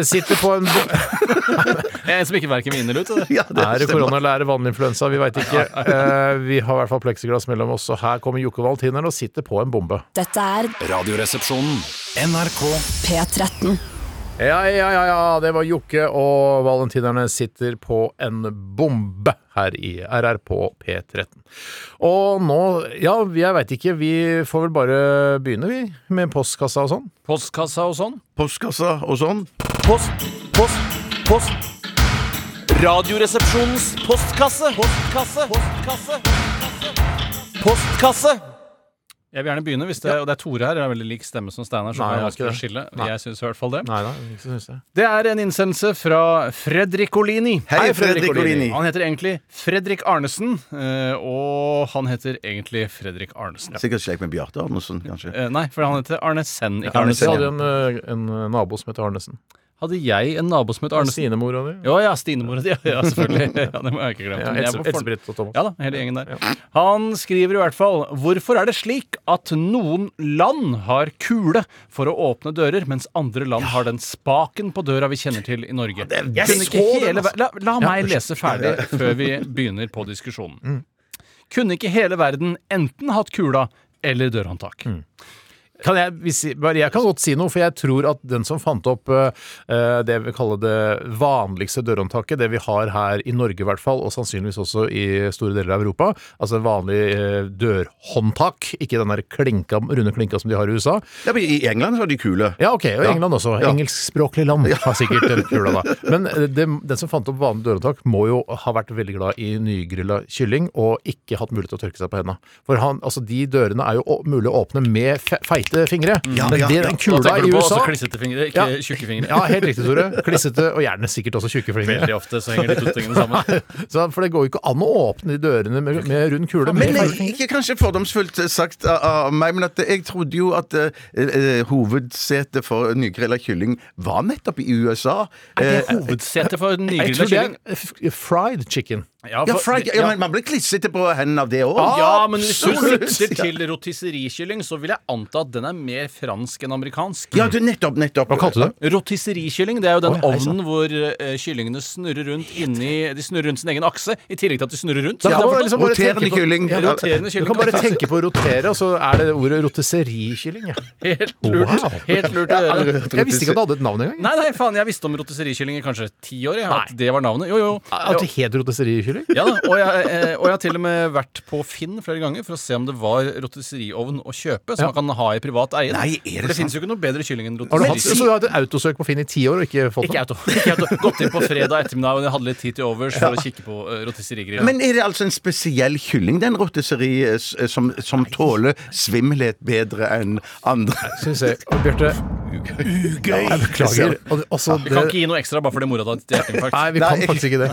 Sitter på en bo En som ikke verken vinner ut. det. Ja, det Er det korona eller er det vanlig influensa? Vi veit ikke. Uh, vi har i hvert fall pleksiglass mellom oss, og her kommer Jokke Valtineren og sitter på en bombe. Dette er Radioresepsjonen. NRK P13. Ja, ja, ja, ja, det var Jokke, og valentinerne sitter på en bombe her i RR på P13. Og nå, ja, jeg veit ikke, vi får vel bare begynne, vi, med postkassa og sånn. Postkassa og sånn. Postkassa og sånn. Post, post, post. Radioresepsjonens postkasse. Postkasse. Postkasse. Postkasse. Jeg vil gjerne begynne, hvis det, og det er Tore her. Det er veldig lik stemme som Steinar. Så Nei, det jeg ikke skille. Nei. Jeg syns i hvert fall det. Nei da, ikke synes jeg. Det er en innsendelse fra Fredrik Olini. Hei, Fredrik Olini. Han heter egentlig Fredrik Arnesen, eh, og han heter egentlig Fredrik Arnesen. Sikkert slekt med Bjarte Arnesen, kanskje. Eh, Nei, for han heter Arnesen, ikke Arnesen, Jeg Arnesen. hadde jo en, eh, en nabo som heter Arnesen. Hadde jeg en nabo som het Arnesen? Sinemora di. Ja, ja, Stinemora di. Ja, ja, selvfølgelig. Ja, det må jeg ikke glemme. Ja, Else, for... Else-Britt og Thomas. Ja da, hele gjengen der. Han skriver i hvert fall Hvorfor er det slik at noen land har kule for å åpne dører, mens andre land har den spaken på døra vi kjenner til i Norge? jeg Kunne ikke så hele, altså. la, la meg lese ferdig før vi begynner på diskusjonen. Kunne ikke hele verden enten hatt kula eller dørhåndtak? Kan jeg, jeg kan godt si noe, for jeg tror at den som fant opp eh, det vi kaller det vanligste dørhåndtaket, det vi har her i Norge i hvert fall, og sannsynligvis også i store deler av Europa, altså vanlig uh, dørhåndtak, ikke den der klinka, runde klinka som de har i USA. Ja, men I England så er de kule. Ja, ok, og Ja. England også. Ja. Engelskspråklig land har sikkert den kula, da. Men det, den som fant opp vanlig dørhåndtak, må jo ha vært veldig glad i nygrilla kylling og ikke hatt mulighet til å tørke seg på hendene. For han, altså, de dørene er jo mulig å åpne med fe feite fingre. Ja, Men ja, det, ja. den Da kula tenker i du på USA klissete fingre, ikke Ja. tjukke fingre. Ja, helt riktig, Tore. Klissete, og gjerne sikkert også tjukke fingre. Veldig ofte så henger de to tingene sammen. Så, for det går jo ikke an å åpne de dørene med, med rund kule. Men med eh, ikke kanskje fordomsfullt sagt av meg, men at jeg trodde jo at eh, eh, hovedsetet for nygrilla kylling var nettopp i USA. Er det Eh, hovedsetet for den Jeg tror det kylling? er fried chicken. Ja, ja, for- fried, ja, men man blir klissete på hendene av det òg. Ja, men hvis du sikter til rotisserikylling, så vil jeg anta at den er mer fransk enn amerikansk. Ja, du, nettopp, nettopp. Hva kalte du det? Rotisserikylling det er jo den oh, ovnen hvor uh, kyllingene snurrer rundt inni De snurrer rundt sin egen akse, i tillegg til at de snurrer rundt. Ja, kan man liksom Roterende kylling. Ja, roterende Du kan bare tenke på å rotere, og så er det ordet rotisserikylling. Ja. Helt lurt. Wow. Helt lurt å gjøre. Jeg visste ikke at det hadde et navn engang. Nei, nei, faen, jeg visste om rotisserikylling i kanskje ti år. Jeg, at det var navnet. Jo, jo. At det het rotisserikylling? Rotisserie? Ja og jeg, eh, og jeg har til og med vært på Finn flere ganger for å se om det var rotisseriovn å kjøpe som Ja. man kan ha i privat eie. Nei, er det for det fins jo ikke noe bedre kylling enn Har du, hatt, rotisserie. så du har hatt autosøk på Finn i ti år og ikke fått Ikke den? auto. Ikke auto. Gått inn på fredag ettermiddag og jeg hadde litt tid til overs for å kikke på uh, rotisserigrillen. Men er det altså en spesiell kylling, den rotisserie, s- som, som tåler svimmelhet bedre enn andre? Syns jeg. Og Bjarte, Ugøy! jeg beklager. Og det- Vi kan ikke gi noe ekstra bare fordi mora di har hjerteinfarkt. Nei, vi Nei, kan jeg- faktisk ikke det.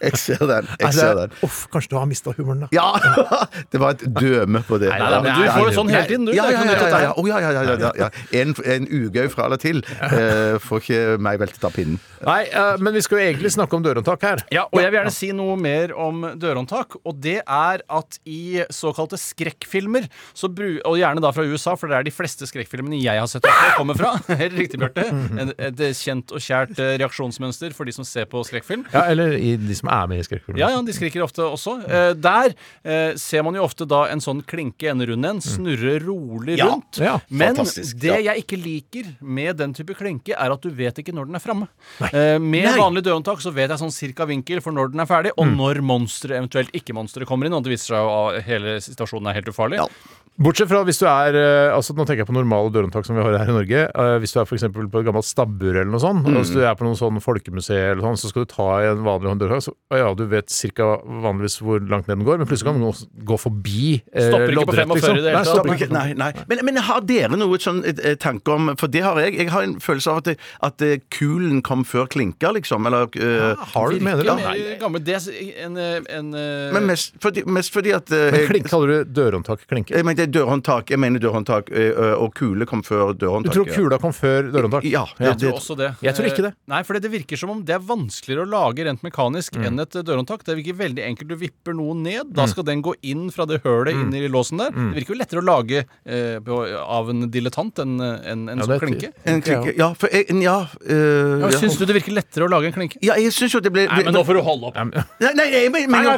Jeg ser den. Jeg Altså, ser den. uff, kanskje du har mista humoren, da. Ja! Det var et døme på det. Nei, nei, nei, du får det sånn hele tiden, du. Ja, er ja, ja, ja, ja. er. Oh, ja, ja, ja, ja, ja, ja. En, en ugøy fra eller til eh, får ikke meg veltet av pinnen. Nei, eh, men vi skal jo egentlig snakke om dørhåndtak her. Ja, og jeg vil gjerne si noe mer om dørhåndtak. Og det er at i såkalte skrekkfilmer, så bru og gjerne da fra USA, for det er de fleste skrekkfilmene jeg har sett også kommer fra. Helt riktig, Bjarte. En- Et kjent og kjært eh, reaksjonsmønster for de som ser på skrekkfilm. Ja, Eller i de som er med i Skrekkfilmer. Ja, ja, de skriker ofte også. Eh, der eh, ser man jo ofte da en sånn klinke ende rundt en, snurre rolig Ja, rundt. ja, Men fantastisk, det ja. jeg ikke liker med den type klinke, er at du vet ikke når den er framme. Eh, med Nei. vanlig dørhåndtak så vet jeg sånn cirka vinkel for når den er ferdig, og når monsteret, eventuelt ikke-monsteret, kommer inn. Og det viser seg jo at hele situasjonen er helt ufarlig. Ja. Bortsett fra hvis du er eh, altså Nå tenker jeg på normale dørhåndtak som vi har her i Norge. Eh, hvis du er for eksempel på et gammelt stabbur eller noe sånt, og hvis du er på noen sånn folkemuseer eller sånn, så skal du ta i en vanlig dørhåndtak, så å ja, du vet cirka vanligvis hvor langt ned den går, men plutselig kan den gå- forbi eh, loddrett, 45 i det hele Nei, stopper ikke. nei, nei. Men, men har dere noe sånn eh, tanke om For det har jeg. Jeg har en følelse av at, det, at eh, kulen kom før klinka, liksom. Eller eh, Har du, mener du det? gammel. Det er en, eh, en eh, Men mest fordi, mest fordi at eh, Men klink, kaller du dørhåndtak klinke? Jeg mener, dørhåndtak. Jeg mener dørhåndtak, eh, og kule kom før dørhåndtak. Du tror kula kom før dørhåndtak? Ja. Jeg jeg tror også det. Jeg tror ikke det. Eh, Nei, for det virker som om det er vanskeligere å lage rent mekanisk Mm. enn et eh, dørhåndtak. Det virker veldig enkelt. Du vipper noen ned, da skal den gå inn fra det hølet Mm. inn i låsen der. Det virker jo lettere å lage eh, på, av en dilettant enn en, en Ja, sånn klinke. En klinke. Ja, for jeg, ja, øh, Ja, ja. Syns du det virker lettere å lage en klinke? Ja, jeg syns jo det ble Nei, men nå får du holde opp. Nei, nei, jeg mener, Nei, nei,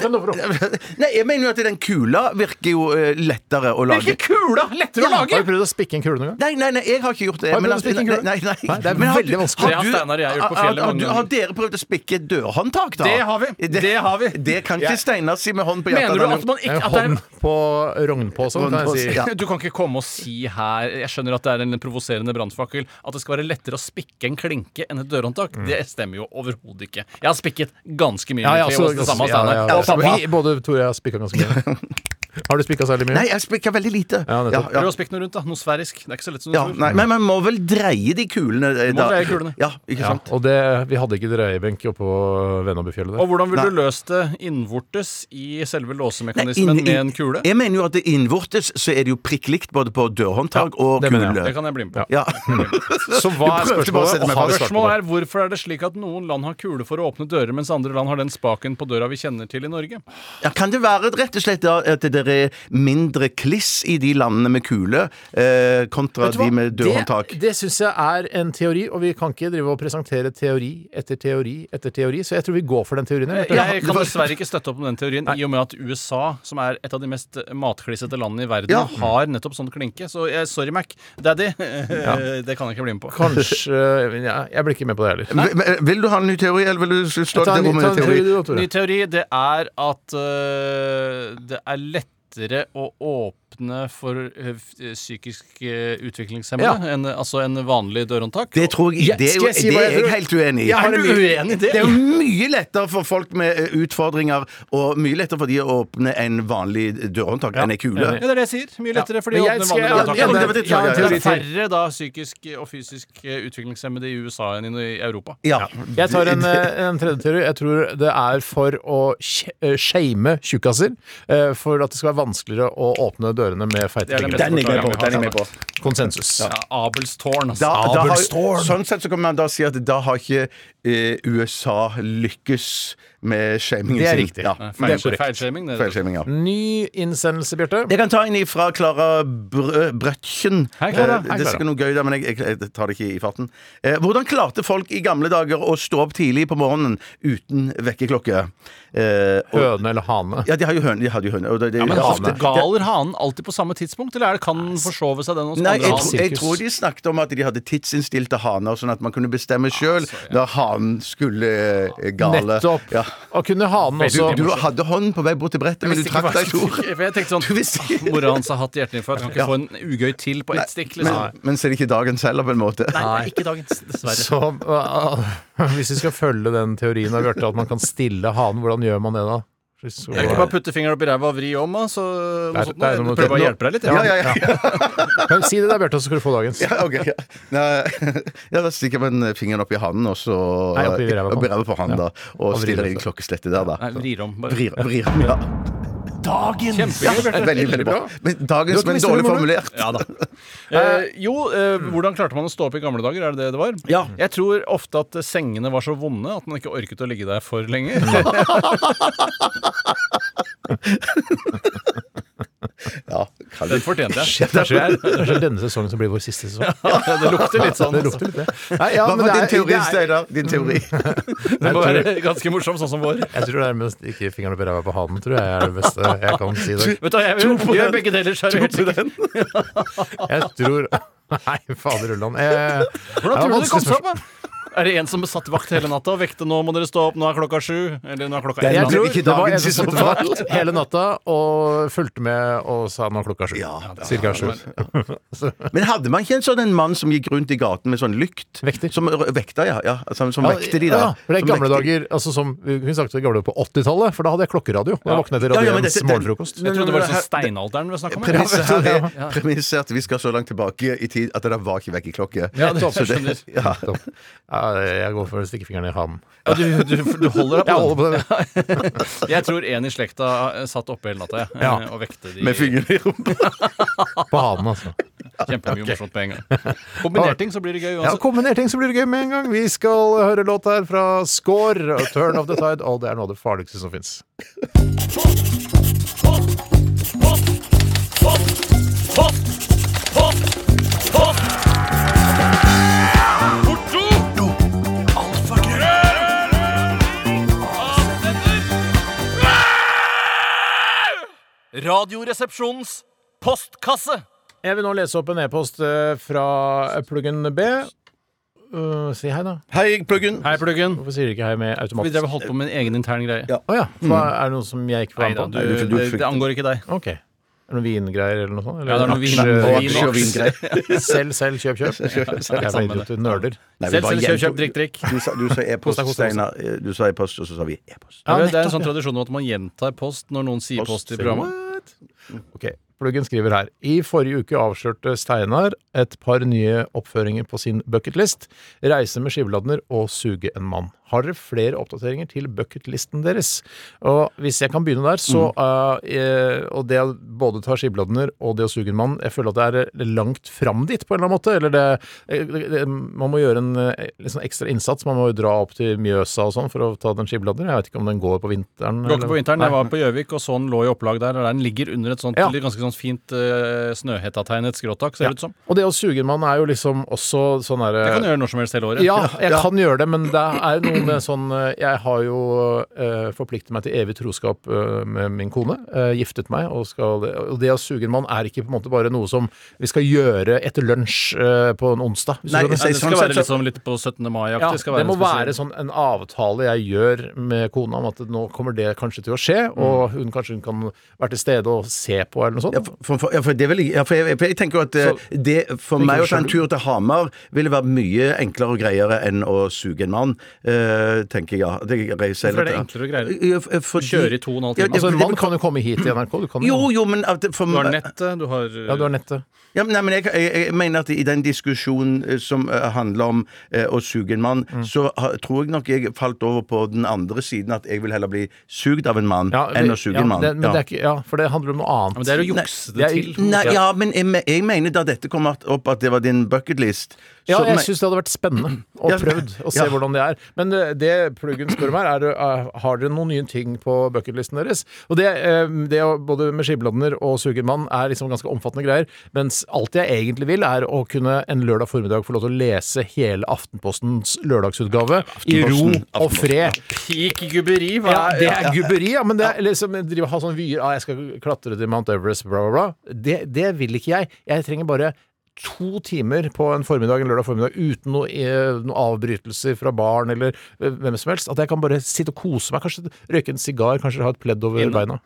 jo- nei, at den kula virker jo eh, lettere å lage. Virker kula lettere å Har du prøvd å spikke en kule noen gang? Nei, nei, nei, jeg har ikke gjort det. Har du prøvd å spikke en kule? Nei, nei, Nei, det er har veldig vanskelig. Du-. Har dere prøvd å spikke dørhåndtak, da? Det har vi. Det har vi. Det kan ikke Steinar si med hånd på hjertet. Mener du at man ikke at det er hånd på rognposen, kan jeg si. Ja. Du kan ikke komme og si her Jeg skjønner at det er en provoserende brannfakkel. At det skal være lettere å spikke en klinke enn et dørhåndtak. Det stemmer jo overhodet ikke. Jeg har spikket ganske mye. Ja, ja, så, det samme ja, ja, ja. Vi, både Tore og jeg har spikka ganske mye. Har du spikka særlig mye? Nei, jeg spikka veldig lite. Ja, nettopp. Prøv å spikke noe rundt, da. Noe sfærisk. Det er ikke så lett som du Ja, tror. nei, men man må vel dreie de kulene? Da. må dreie kulene. Ja, ikke Ja, sant? og det, vi hadde ikke dreiebenk oppå Vennabufjellet Og hvordan ville du løst det innvortes i selve Nei, låsemekanismen med en kule? Jeg mener jo at det innvortes så er det jo prikk likt både på dørhåndtak Ja, og det mener jeg. kule. Det kan jeg bli med på. Ja. Så hva er spørsmålet? Spørsmålet er hvorfor er det slik at noen land har kule for å åpne dører, mens andre land har den spaken på døra vi kjenner til i Norge? Ja, kan det være rett og slett at det er mindre kliss i de landene med kule eh, kontra de med dørhåndtak? Det, det syns jeg er en teori, og vi kan ikke drive og presentere teori etter teori etter teori, så jeg tror vi går for den teorien. jeg, Jeg kan dessverre ikke støtte opp om den teorien, i og med at USA, som er et av de mest matklissete landene i verden, Ja. har nettopp sånn klinke. Så jeg, sorry, Mac. Daddy. Det kan jeg ikke bli med på. Kanskje ja, Jeg blir ikke med på det heller. Vil- men, Vil du ha en ny teori, eller vil du stå Ta til en, rom med en teori? Ny teori, det er at uh, det er lettere å åpne for øh, f- psykisk utviklingshemmede? utviklingshemmede En, altså en vanlig dørhåndtak. Det tror jeg, Ja, det er, jo, jeg si det er jeg jeg helt uenig i. Ja, Er du uenig i det? Det er jo mye lettere for folk med eh, utfordringer og mye lettere for de å åpne en vanlig dørhåndtak enn ei kule. Ja, det er det jeg sier. Mye lettere for de å åpne vanlig vanlige dørhåndtak. ja, det det- det Det er færre da psykisk og fysisk eh, utviklingshemmede i USA enn i Europa. Ja. Jeg tar en, eh, en tredje teori. Jeg tror det er for å sh- eh, shame tjukkaser. eh, For at det skal være vanskeligere å åpne dørene med feite den fingre. Den er jeg med på. Den er jeg med på. Konsensus. Ja, Abelstårn, altså. Da, da har, Abelstårn. sånn sett så kan man da si at da har ikke eh, USA lykkes med shamingen Det er sin. riktig. Ja. Nei, Det er Feil, korrekt. feilshaming. det er det. Feilshaming, ja. Ny innsendelse, Bjarte. Jeg kan ta en fra Klara Brø Brøtchen. Hei, Clara. Eh, Det er Clara. noe gøy der, men jeg, jeg, jeg tar det ikke i farten. Eh, hvordan klarte folk i gamle dager å stå opp tidlig på morgenen uten vekkerklokke? Eh, og- Høne eller hane? Ja, de har jo høne. De hadde jo høne. Og det, det, Ja, men ofte galer hanen alltid på samme tidspunkt, eller er det, kan den forsove seg den hos Nei, andre jeg, haner? tro, jeg tror de snakket om at de hadde tidsinnstilte haner, sånn at man kunne bestemme sjøl så, ja. når hanen skulle eh, gale. Nettopp. Ja. Og kunne hanen Du, også du hadde hånden på vei bort til brettet, men du trakk deg, i to jeg tenkte sånn «Åh, Mora hans har hatt hjerteinfarkt, kan ikke Ja. få en ugøy til på ett stikk. Men, Liksom. men så er det ikke dagens heller, på en måte. Nei, ikke dagens, dessverre. Så uh, hvis vi skal følge den teorien av Bjarte, at man kan stille hanen, hvordan gjør man det da? Så, Jeg kan ikke bare putte fingeren opp i ræva og vri om, så Prøve å hjelpe deg litt. Ja, ja, ja. Kan- Si det der, Bjarte, så skal du få dagens. Ja, ok, ja. Nei, ja, da stikker man fingeren opp i handen, og så Nei, oppi ræva på på han, da. Og Og stiller inn klokkeslettet der, da. Nei, vrir om. Bare. Vrir, vrir om, ja. Kjempegøy, Bjarte. Veldig, veldig bra. Men dagens, men dårlig formulert. Ja da. Eh, jo, eh, hvordan klarte man å stå opp i gamle dager? Er det det det var? Ja. Jeg tror ofte at sengene var så vonde at man ikke orket å ligge der for lenge. Ja, Den fortjente jeg. Kanskje, kanskje denne sesongen som blir vår siste sesong. Det lukter litt sånn. Det lukter litt det. Nei, ja, Hva men var din er- teori, det er- Steinar? Din teori? Den må være ganske morsom, sånn som vår. Jeg tror det er mest ikke fingrene fingeren opp i ræva på hanen, tror jeg er det beste jeg kan si i dag. Vet du jeg gjør, begge deler, så er du helt. Jeg tror Nei, fader ulland. Hvordan tror du det kom fram? Er det en som satt vakt hele natta og vekte 'nå må dere stå opp, nå er klokka sju'? Eller 'nå er klokka Det er Jeg én'? tror ikke det var en dagens som satt vakt hele natta og fulgte med og sa nå er klokka sju. Ja, Cirka sju. Men hadde man ikke en sånn en mann som gikk rundt i gaten med sånn lykt? Vekter. Som vekta, ja. ja som som vekte de, da. Ja, for det er Som gamle vekter- dager altså som, sagt det gamle på 80-tallet, for da hadde jeg klokkeradio. Da våknet jeg til radioens morgenfrokost. Jeg trodde det var sånn steinalderen vi snakka om. Premisset er, premisset er at vi skal så langt tilbake i tid at det var ikke vekkerklokke. Ja, det- Så det- ja. Ja, jeg går for stikkefingeren i ham. Ja, du, du, du holder deg på den. på det. Jeg tror en i slekta eh, satt oppe hele natta Ja. eh, og vekte de Med fingeren i rumpa. På hanen, altså. kjempemye morsomt på en gang. Kombinert så blir det gøy Ja, kombinert ting, så blir det gøy med en gang. Vi skal høre låt her fra Score, 'Turn of the Tide', og det er noe av det farligste som fins. Radioresepsjonens postkasse. Jeg vil nå lese opp en e-post eh, fra Pluggen B. Uh, si hei, da. Hei, pluggen. Hei, Pluggen. Hvorfor sier du ikke hei med Vi automatisk? drev og holdt på med en egen intern greie. Ja. Oh, ja. Mm. er det noe som jeg ikke får Nei være med på? du- du det, det angår ikke deg. Ok. Er det noen vingreier eller noe sånt? Eller Ja, det er noen vin- aksje- vin- og vingreier. selv, selv, kjøp, kjøp. Jævla samme det. idioter. Nerder. Nei, vi Selv, selv, kjøp, kjøp, drikk, drikk. Du sa, sa e-post, Steinar. Du sa e-post, og så sa vi e-post. Ja, det er en sånn ja. tradisjon at man gjentar post når noen sier post i programmet. Ok, Pluggen skriver her I forrige uke avslørte Steinar et par nye oppføringer på sin bucketlist. Reise med skivladner og suge en mann. Har dere flere oppdateringer til bucketlisten deres? Og hvis jeg kan begynne der, så uh, eh, Og det både tar skibladner og det å suge en mann Jeg føler at det er langt fram dit, på en eller annen måte. Eller det, eh, det, det Man må gjøre en liksom sånn ekstra innsats. Man må jo dra opp til Mjøsa og sånn for å ta den skibladner. Jeg vet ikke om den går på vinteren. Går ikke på vinteren. Nei. Jeg var på Gjøvik og sånn lå i opplag der. Og den ligger under et sånt Ja. ganske sånt fint uh, snøhetta-tegnet skråtak, ser det ut som. Og det å suge en mann er jo liksom også sånn derre Det kan du gjøre når som helst hele året. Ja, jeg kan gjøre det, men det er noe med sånn eh, Jeg har jo eh, forpliktet meg til evig troskap eh, med min kone. eh, giftet meg, og, skal, og det å suge en mann er ikke på en måte bare noe som vi skal gjøre etter lunsj eh, på en onsdag. hvis Nei. Nei, det skal være liksom litt, på 17. mai-aktig. ja, Det det må en være sånn en avtale jeg gjør med kona om at nå kommer det kanskje til å skje, og hun kanskje hun kan være til stede og se på, eller noe sånt. Ja, for, for, ja, for det vil ja, for jeg, jeg tenker jo at eh, Så- det for meg å ta en tur til Hamar ville være mye enklere og greiere enn å suge en mann, eh, tenker jeg. Ja. Det reiser Hvorfor er det enklere og greiere? Fordi- Kjøre i to og en halv time. altså, en mann kan jo komme hit til NRK. Du kan Jo, jo, men at for, Du har nettet, du har Ja, du har nettet. Ja, men, nei, men jeg, jeg, jeg mener at i den diskusjonen eh, som eh, handler om eh, å suge en mann, Mm. så tror jeg nok jeg falt over på den andre siden, at jeg vil heller bli sugd av en mann Ja, enn å suge ja, en mann. Det, men Ja. det er ikke, ja, for det handler om noe annet. Ja, men det er å jukse det Nei, til. jeg- Nei, ja, men jeg, me- jeg mener da dette kom at- opp at det var din bucketlist. Ja, jeg syns det hadde vært spennende å Ja, prøvd å se ja. hvordan det er. Men eh, det pluggen spør om her, er eh, har dere noen nye ting på bucketlisten deres. Og det, eh, det både med skibladner og sugermann mann er liksom ganske omfattende greier. Mens alt jeg egentlig vil, er å kunne en lørdag formiddag få lov til å lese hele Aftenpostens lørdagsutgave i ro Aftenposten, og fred. Peak gubberi. Hva Ja, det er gubberi, ja, men det er liksom drive ha sånne vyer ah, 'Jeg skal klatre til Mount Everest', bla, bla, bla. Det, det vil ikke jeg. Jeg trenger bare to timer på en formiddag, en lørdag formiddag uten noe, eh, noen avbrytelser fra barn eller eh, hvem som helst. At jeg kan bare sitte og kose meg. Kanskje røyke en sigar, kanskje ha et pledd over Inne. beina.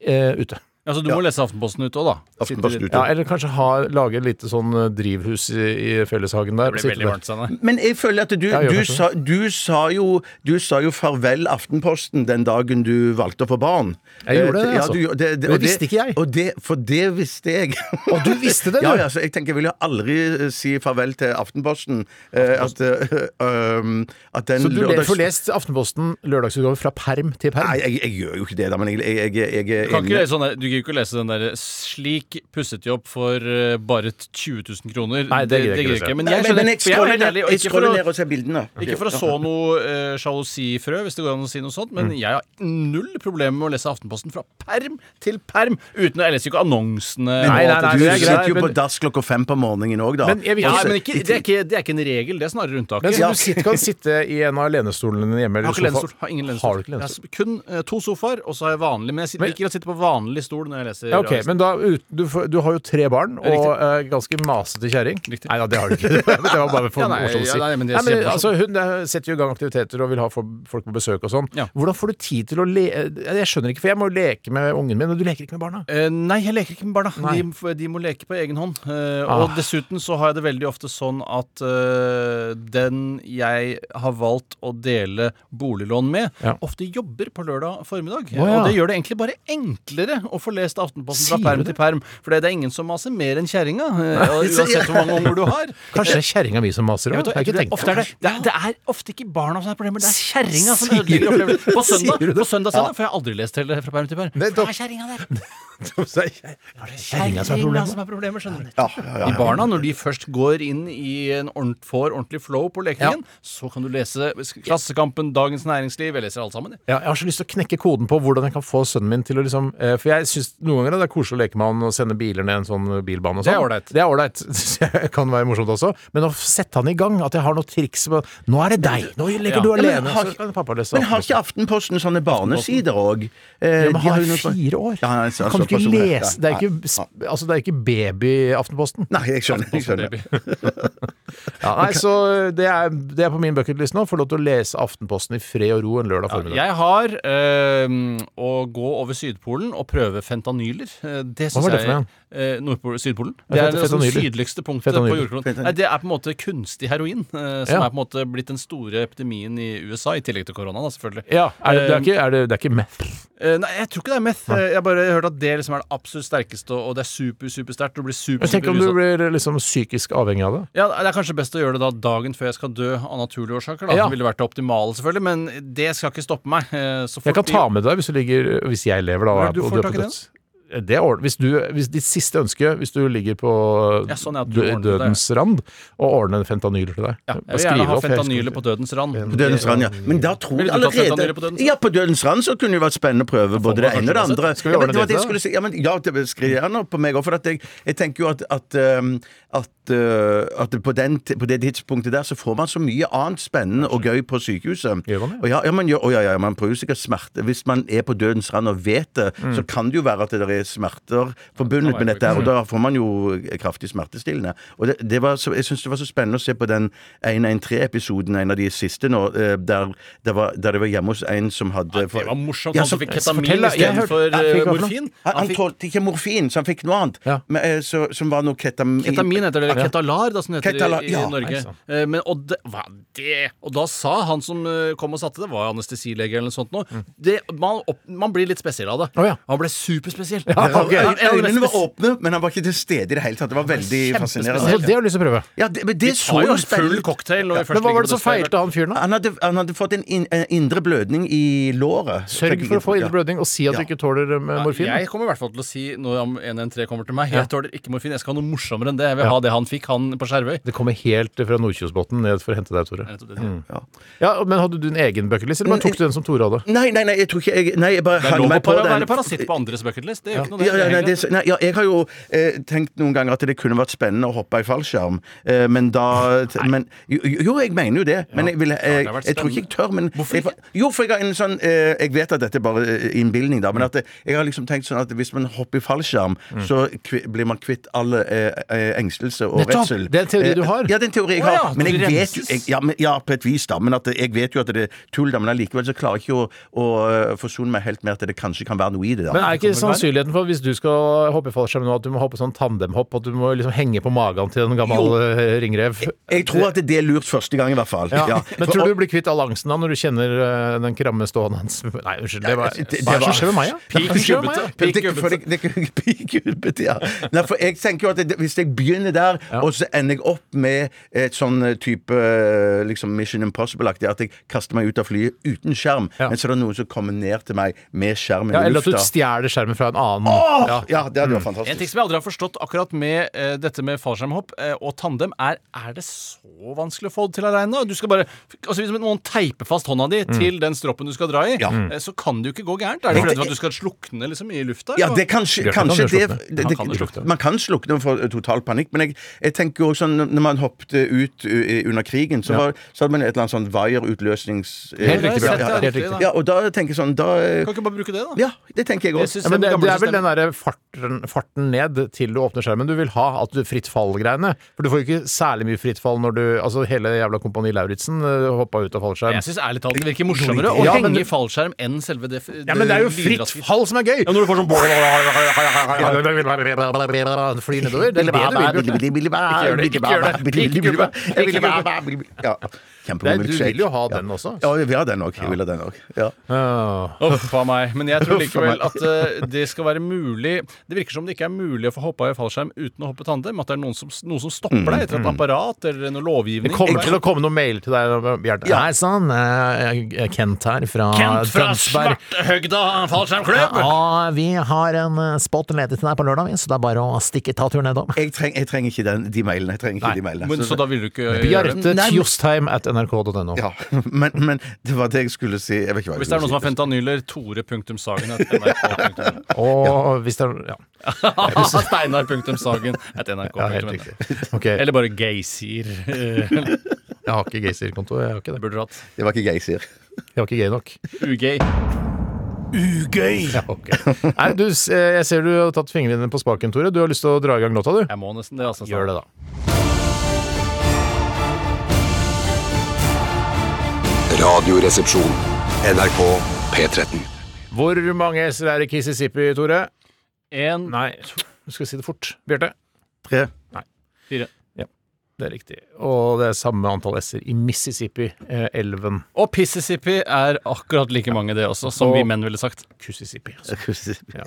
Eh, ute. Altså, du må lese Aftenposten ut òg, da. Aftenposten ut, ja. Ja, eller kanskje ha, lage et lite sånn eh, drivhus i, i felleshagen der. Det og sitte blir veldig der. varmt, Steinar. Men jeg føler at du, Ja, gjør du, kanskje sa, du, sa jo, du sa jo farvel Aftenposten den dagen du valgte å få barn. Jeg gjorde det, Eh, altså. du, det, Det og visste ikke jeg. Og det, for det visste jeg. Og du visste det, du? Ja, ja, så jeg tenker jeg vil jo aldri eh, si farvel til Aftenposten. eh, at, eh, um, at den Så du lørdags- får lest Aftenposten lørdagsutgave fra perm til perm? Nei, jeg, jeg gjør jo ikke det, da, men jeg, jeg, jeg, jeg er kan ikke enig. lese sånn der, du gidder ikke å lese den der 'Slik pusset de opp for eh, bare 20 000 kroner'. Nei, det gidder jeg ikke gidder. Men jeg skjønner jeg jeg er ned, og jeg ikke for å- ned og ser bildene. Ikke for å så noe uh, sjalusifrø, hvis det går an å si noe sånt, Mm. men jeg har null problemer med å lese Aftenposten fra perm til perm. Uten Jeg leser ikke annonsene. Nei, nei, nei, du er sitter jo på dass klokka fem på morgenen òg, da. Men Ja, men ikke, det, er ikke, det er ikke en regel, det er snarere unntaket. Men så du kan sitte i en av lenestolene dine hjemme? Eller ikke lenestol. sofa? Har ingen lenestol. Har du ikke lenestol? kun eh, to sofaer, og så har jeg vanlig. Men jeg liker å sitte på vanlig stol når jeg leser. Ja, ok, avisen. men da, ut, du, får, du har jo tre barn og eh, ganske masete. Riktig. Nei da, det har du ikke. det var bare for Ja, nei, morsomt å si. ja, nei, men det Nei, men, altså, hun eh, setter jo i gang aktiviteter og vil ha folk på besøk og sånn. Ja. Hvordan får du tid til å le... Jeg skjønner ikke, for jeg må jo leke med ungen min, og du leker ikke med barna. Eh, nei, jeg leker ikke med barna. Nei. De, de må leke på egen hånd. Eh, Ah. Og dessuten så har jeg det veldig ofte sånn at eh, den jeg har valgt å dele boliglån med, Ja. ofte jobber på lørdag formiddag. Å, ja. Og det gjør det egentlig bare enklere å få lest Aftenposten fra perm til perm. For det er ingen som maser mer enn kjerringa, eh, uansett hvor mange unger du har. Kanskje det er kjerringa mi som maser òg? har det, det, det er ofte ikke barna som er problemet, det er kjerringa som ødelegger opplevelsen. På søndag, det? på søndag får jeg aldri lest hele fra perm til perm. For det er kjerringa der. Kjerringa som er problemet. som er problemet, skjønner du. Ja, ja, ja, De barna, når de først går inn i en ordent, får ordentlig flow på lekingen, så kan du lese Klassekampen, Dagens Næringsliv Jeg leser alt sammen. jeg har så lyst til å knekke koden på hvordan jeg kan få sønnen min til å liksom eh, For jeg syns noen ganger det er koselig å leke med han og sende biler ned en sånn bilbane og sånn. Det er ålreit. Det kan være morsomt også. Men å sette han i gang, at jeg har noe triks med Nå er det deg! Nå ligger Ja. du Ja, men alene. har Men har ikke Aftenposten. Sånne barnesider òg? ja, men han er fire år. Ja, er så- kan du ikke lese Det er ikke, altså, det er ikke baby-Aftenposten. Nei, jeg skjønner. Jeg skjønner. Ja, nei, så det er, det er på min bucketlist nå. Få lov til å lese Aftenposten i fred og ro en lørdag formiddag. Jeg har øh, å gå over Sydpolen og prøve fentanyler. Eh, Det Hva var det for noe? Eh, Nordpol, Sydpolen. Det er det sånn sydligste punktet på jordkloden. Nei, det er på en måte kunstig heroin, eh, som Ja. er på en måte blitt den store epidemien i USA, i tillegg til korona, da, selvfølgelig. Ja, er det, det, er ikke, er det, det er ikke meth? Eh, nei, jeg tror ikke det er meth. Eh, Jeg har bare hørt at det liksom er det absolutt sterkeste, og det er super, super sterkt. Du blir super, tenk om du blir liksom psykisk avhengig av det. Ja, Det er kanskje best å gjøre det da dagen før jeg skal dø av naturlige årsaker. da Ja. Det ville vært det optimale, selvfølgelig, men det skal ikke stoppe meg. Eh, Så Jeg kan ta med deg hvis du ligger Hvis jeg lever, da. Er du får tak på i? Det ordner. Hvis, du, hvis ditt siste ønske, hvis du ligger på Ja, sånn, du dødens det. rand, og ordner fentanyl til deg Ja, jeg vil gjerne ha fentanyler på dødens rand. På Dødens rand, ja. Men da tror jeg allerede på? Ja, på Dødens rand så kunne det vært spennende å prøve både det ene og det andre. Skal vi Ja, men ordne det det si. Ja, men ja, det skriver gjerne på meg òg, for at jeg, jeg tenker jo at at, um, at, uh, at på, den, på det tidspunktet der så får man så mye annet spennende og gøy på sykehuset. Gjør man det? Og ja, ja, man gjør, ja, ja, man prøver jo sikkert smerte. Hvis man er på dødens rand og vet det, Mm. så kan det jo være at det er smerter forbundet med dette, her, og da får man jo kraftig smertestillende. Og det, det var så, jeg syns det var så spennende å se på den 113-episoden, en av de siste nå, eh, der, det var, der det var hjemme hos en som hadde Det var morsomt. Ja, Han som- som fikk ketamin istedenfor Ja, noe? morfin. Han, han tålte ikke morfin, så han fikk noe annet. Ja. Men, eh, så, som var noe ketamin Ketamin heter det, eller ketalar, da, som det heter Ketalar, i, i ja, Norge. Eh, Men, og, det, hva det? og da sa han som eh, kom og satte det, var anestesilege eller noe sånt nå, det, man, opp, man blir litt spesiell av det. Oh, ja. Han ble superspesiell. Ja, okay. Øynene var åpne, men han var ikke til stede i det hele tatt. Det var veldig fascinerende. Altså, det har du lyst til å prøve. Ja, det, men det så jo full cocktail Ja. Men hva var det som feilte han fyren, da? han hadde, han hadde fått en in, indre blødning i låret. Sørg for å få indre blødning og si at du ikke tåler eh, morfin. Jeg kommer i hvert fall til å si når om 113 kommer til meg. Jeg tåler ikke morfin. Jeg skal ha noe morsommere enn det. Jeg vil ha det han fikk, han på Skjervøy. Det kommer helt fra Nordkjosbotn ned for å hente deg, Tore. Ja, Men hadde du en egen bucketlist, eller bare tok du den som Tore hadde? Nei, nei, nei, jeg tror ikke jeg Nei, jeg bare Det er lov å være parasitt på andres bucketlist. Det gjør ikke noe Ja, ja, nei, det. nei, ja, jeg har jo eh, tenkt noen ganger at det kunne vært spennende å hoppe i fallskjerm, eh, men da men, jo, jo, jeg mener jo det. Men jeg, vil, eh, jeg, jeg tror ikke jeg tør. Men Hvorfor jeg, jo, for jeg har en sånn eh, Jeg vet at dette er bare eh, innbilning, da, men at jeg har liksom tenkt sånn at hvis man hopper i fallskjerm, så kvi, blir man kvitt alle eh, eh, engstelse og Nettopp! redsel. Det er en teori du Eh, har. Ja, det er en teori jeg har. ja, men jeg vet jo ja, men, ja, på et vis, da. Men at jeg vet jo at det er tull, da. Men allikevel så klarer jeg ikke å, å eh, forsone meg helt med at det kanskje kan være noe i det. da Men er ikke sannsynligheten for hvis du skal hoppe i fallskjerm nå, at du må hoppe sånn tandemhopp, at du må liksom henge på magen til en gammel Jo. eh, ringrev? Jeg tror at det er lurt første gang, i hvert fall. Ja. Ja. Men tror du du blir kvitt all angsten da når du kjenner eh, den kramme stående hans? Nei, unnskyld. Det var, hva er det som var- skjer med meg, da? Ja. Nei, for jeg tenker jo at det, hvis jeg begynner der, og så ender jeg opp med et sånn type eh, liksom Mission Impossible-aktig, at jeg kaster meg ut av flyet uten skjerm, Ja. men så er det noen som kommer ned til meg med skjermen Ja, i eller at du stjeler skjermen fra en annen. Åh! Ja. Ja, det hadde vært En ting som jeg aldri har forstått akkurat med eh, dette med fallskjermhopp eh, og tandem, er er det så vanskelig å få det til aleine? Du skal bare Altså Hvis noen teiper fast hånda di til den stroppen du skal dra i, Ja. eh, så kan det jo ikke gå gærent. Er det fordi at du skal slukne liksom i lufta? Ja, eller hva? det er kanskje, Bjørte kan kanskje jo det, slukne. det, Han kan jo slukne. Man kan slukne for total panikk, men jeg, jeg tenker jo også sånn når man hoppet ut uh, under krigen, så, var, så hadde man et eller annet sånn vaierutløsnings... Helt riktig, jeg Bjørte. sett det, Helt riktig. Ja, og da tenker jeg sånn da, eh, Kan ikke bare bruke det, da? Ja, det tenker jeg Jeg òg. synes Ja, men det, det er vel den derre farten, farten ned til du åpner skjermen du vil ha, at du fritt fall-greiene. For du får jo ikke særlig mye fritt fall når du Altså hele jævla Kompani Lauritzen hoppa ut av fallskjerm. Jeg syns ærlig talt det virker morsommere å Ja, henge i fallskjerm enn selve det Ja, men det er jo fritt fall som er gøy! Ja, når du får sånn Fly nedover. Det er det du vil. Ikke gjør det, ikke gjør det. Kjempegod milkshake. Du vil jo ha den også. Ja, jeg vil ha den òg. Ja. Uff a meg. Men jeg tror likevel at uh, det skal være mulig Det virker som det ikke er mulig å få hoppa i fallskjerm uten å hoppe tandem. At det er noen som, noen som stopper deg etter et apparat eller noe lovgivning. Det kommer til å komme noen mail til deg, Bjarte. Ja. Hei sann, eh, Kent her fra Kent fra Tønsberg. Svarthøgda fallskjermklubb! Ja, vi har en eh, spot ledig til deg på lørdag, så det er bare å stikke ta turen nedom. Jeg, treng, jeg trenger ikke den, de mailene. Jeg trenger ikke de mailene. Men, så da vil du ikke? Bjarte Tjostheim at nrk.no. ja, men, men det var det jeg skulle si. Jeg vet ikke hva jeg Hvis det er noen som skulle har fentanyler, tore.sagen at nrk.no. Og hvis det er Ja, Steinar.sagen ja helt riktig. Ok, Eller bare Geysir. Jeg har ikke Gaysir-konto. Jeg har ikke det. Burde du hatt. Det var ikke Geysir. Jeg var ikke gay nok. Ugay. Ja, ok. Nei, du, s- eh, jeg ser du har tatt fingrene dine på spaken, Tore. Du har lyst til å dra i gang låta, du? Jeg må nesten det, altså. Gjør det, da. Radioresepsjon. NRK P13. Hvor mange s-er er i Kississippi, Tore? Én, Nei, du skal si det fort. Bjarte? Tre. fire. Det er riktig. Og det er samme antall s-er i Mississippi, eh, elven Og Pississippi er akkurat like mange, det også, som Og- vi menn ville sagt. Kussissippi. Altså. Ja.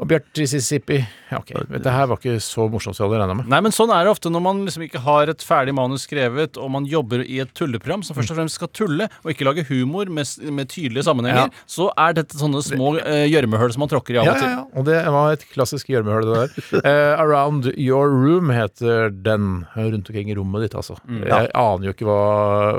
Og Bjarte-Sissippi Ja, ok. Dette her var ikke så morsomt som jeg hadde regna med. Nei, men sånn er det ofte når man liksom ikke har et ferdig manus skrevet, og man jobber i et tulleprogram som først og fremst skal tulle, og ikke lage humor med, med tydelige sammenhenger, Ja. så er dette sånne små eh, gjørmehull som man tråkker i av og og ja, til. ja. Og det var et klassisk gjørmehull, det der. Eh, Around Your Room heter den. Rundt omkring i rommet ditt, altså. Jeg aner jo ikke hva,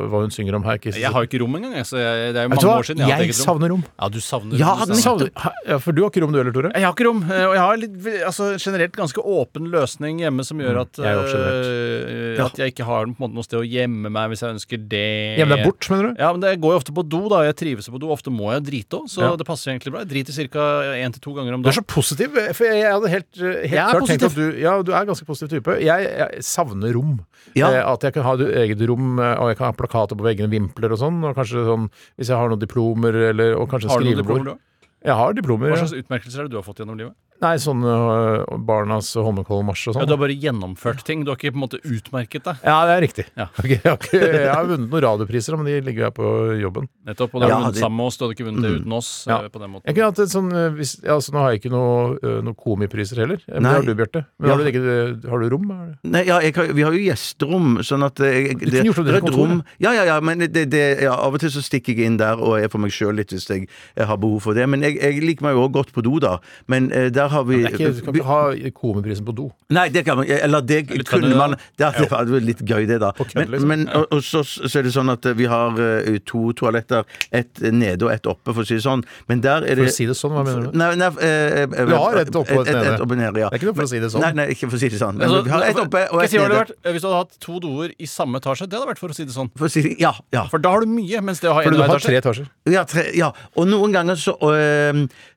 hva hun synger om her. Ikke? Jeg har jo ikke rom engang, jeg, så jeg, det er jo mange år siden jeg har Jeg eget rom. savner rom. Ja, du savner Ja, rom. ja, for du har ikke rom du heller, Tore? Jeg har ikke rom, eh, og jeg har litt, altså, generelt ganske åpen løsning hjemme som gjør at, Mm, jeg uh, ja. at jeg ikke har på en måte, noe sted å gjemme meg hvis jeg ønsker det. Gjemme deg bort, mener du? Ja, men det går jo ofte på do, da. Jeg trives på do. Ofte må jeg drite òg, så Ja. det passer egentlig bra. Jeg driter ca. én til to ganger om Du er så positiv, for jeg, jeg hadde helt, helt Jeg er klart tenkt at du Ja, du er en ganske positiv type. Jeg, jeg savner rom. Ja. Eh, at jeg kan ha eget rom, eh, og jeg kan ha plakater på veggene, vimpler og sånn. Og kanskje sånn hvis jeg har noen diplomer, eller og kanskje Har du noen skrivebord. diplomer, òg? Jeg har diplomer. Hva slags utmerkelser er det du har fått gjennom livet? Nei, sånn øh, Barnas Holmenkollmarsj og Ja, sånn. Du har bare gjennomført ting. Du har ikke på en måte utmerket deg. Ja, det er riktig. Ja. Okay, jeg, har ikke, jeg har vunnet noen radiopriser, men de ligger her på jobben. Nettopp, og du har Ja, vunnet de... sammen med oss. Du hadde ikke vunnet det uten oss. Ja. eh, på den måten Jeg kunne hatt et sånn øh, hvis, altså, Nå har jeg ikke øh, noe komipriser heller. Men Nei. det har du, Bjarte. Men Ja. har, du, ikke- har du rom? Er det- Nei, ja, jeg har, vi har jo gjesterom, sånn at jeg, Du kunne gjort det det på rom Ja, ja, ja, men det, det, ja, av og til så stikker jeg inn der og er for meg sjøl litt hvis jeg, jeg har behov for det. Men jeg, jeg liker meg jo òg godt på do, da. Men der har vi ikke, du kan ikke ha komiprisen på do. Nei, det kan man Eller det Eller kunne man Det hadde vært litt gøy, det, da. Men, liksom. men og, og så, så er det sånn at vi har uh, to toaletter. Et nede og et oppe, for å si det sånn. Men der er det For å si det sånn, hva mener du? Nei, nei, uh, eh, Du har et oppe og et nede. Et oppe nede, ja. Det er ikke noe for å si det sånn. Nei, nei, ikke for å si det sånn. Men Altså, vi har et oppe og skal et si hva nede. hadde vært? Hvis du hadde hatt to doer i samme etasje, det hadde vært for å si det sånn. For å si ja, ja. For da har du mye, mens det å ha én etasje For du har tre etasjer. Ja, tre, ja, og noen ganger så,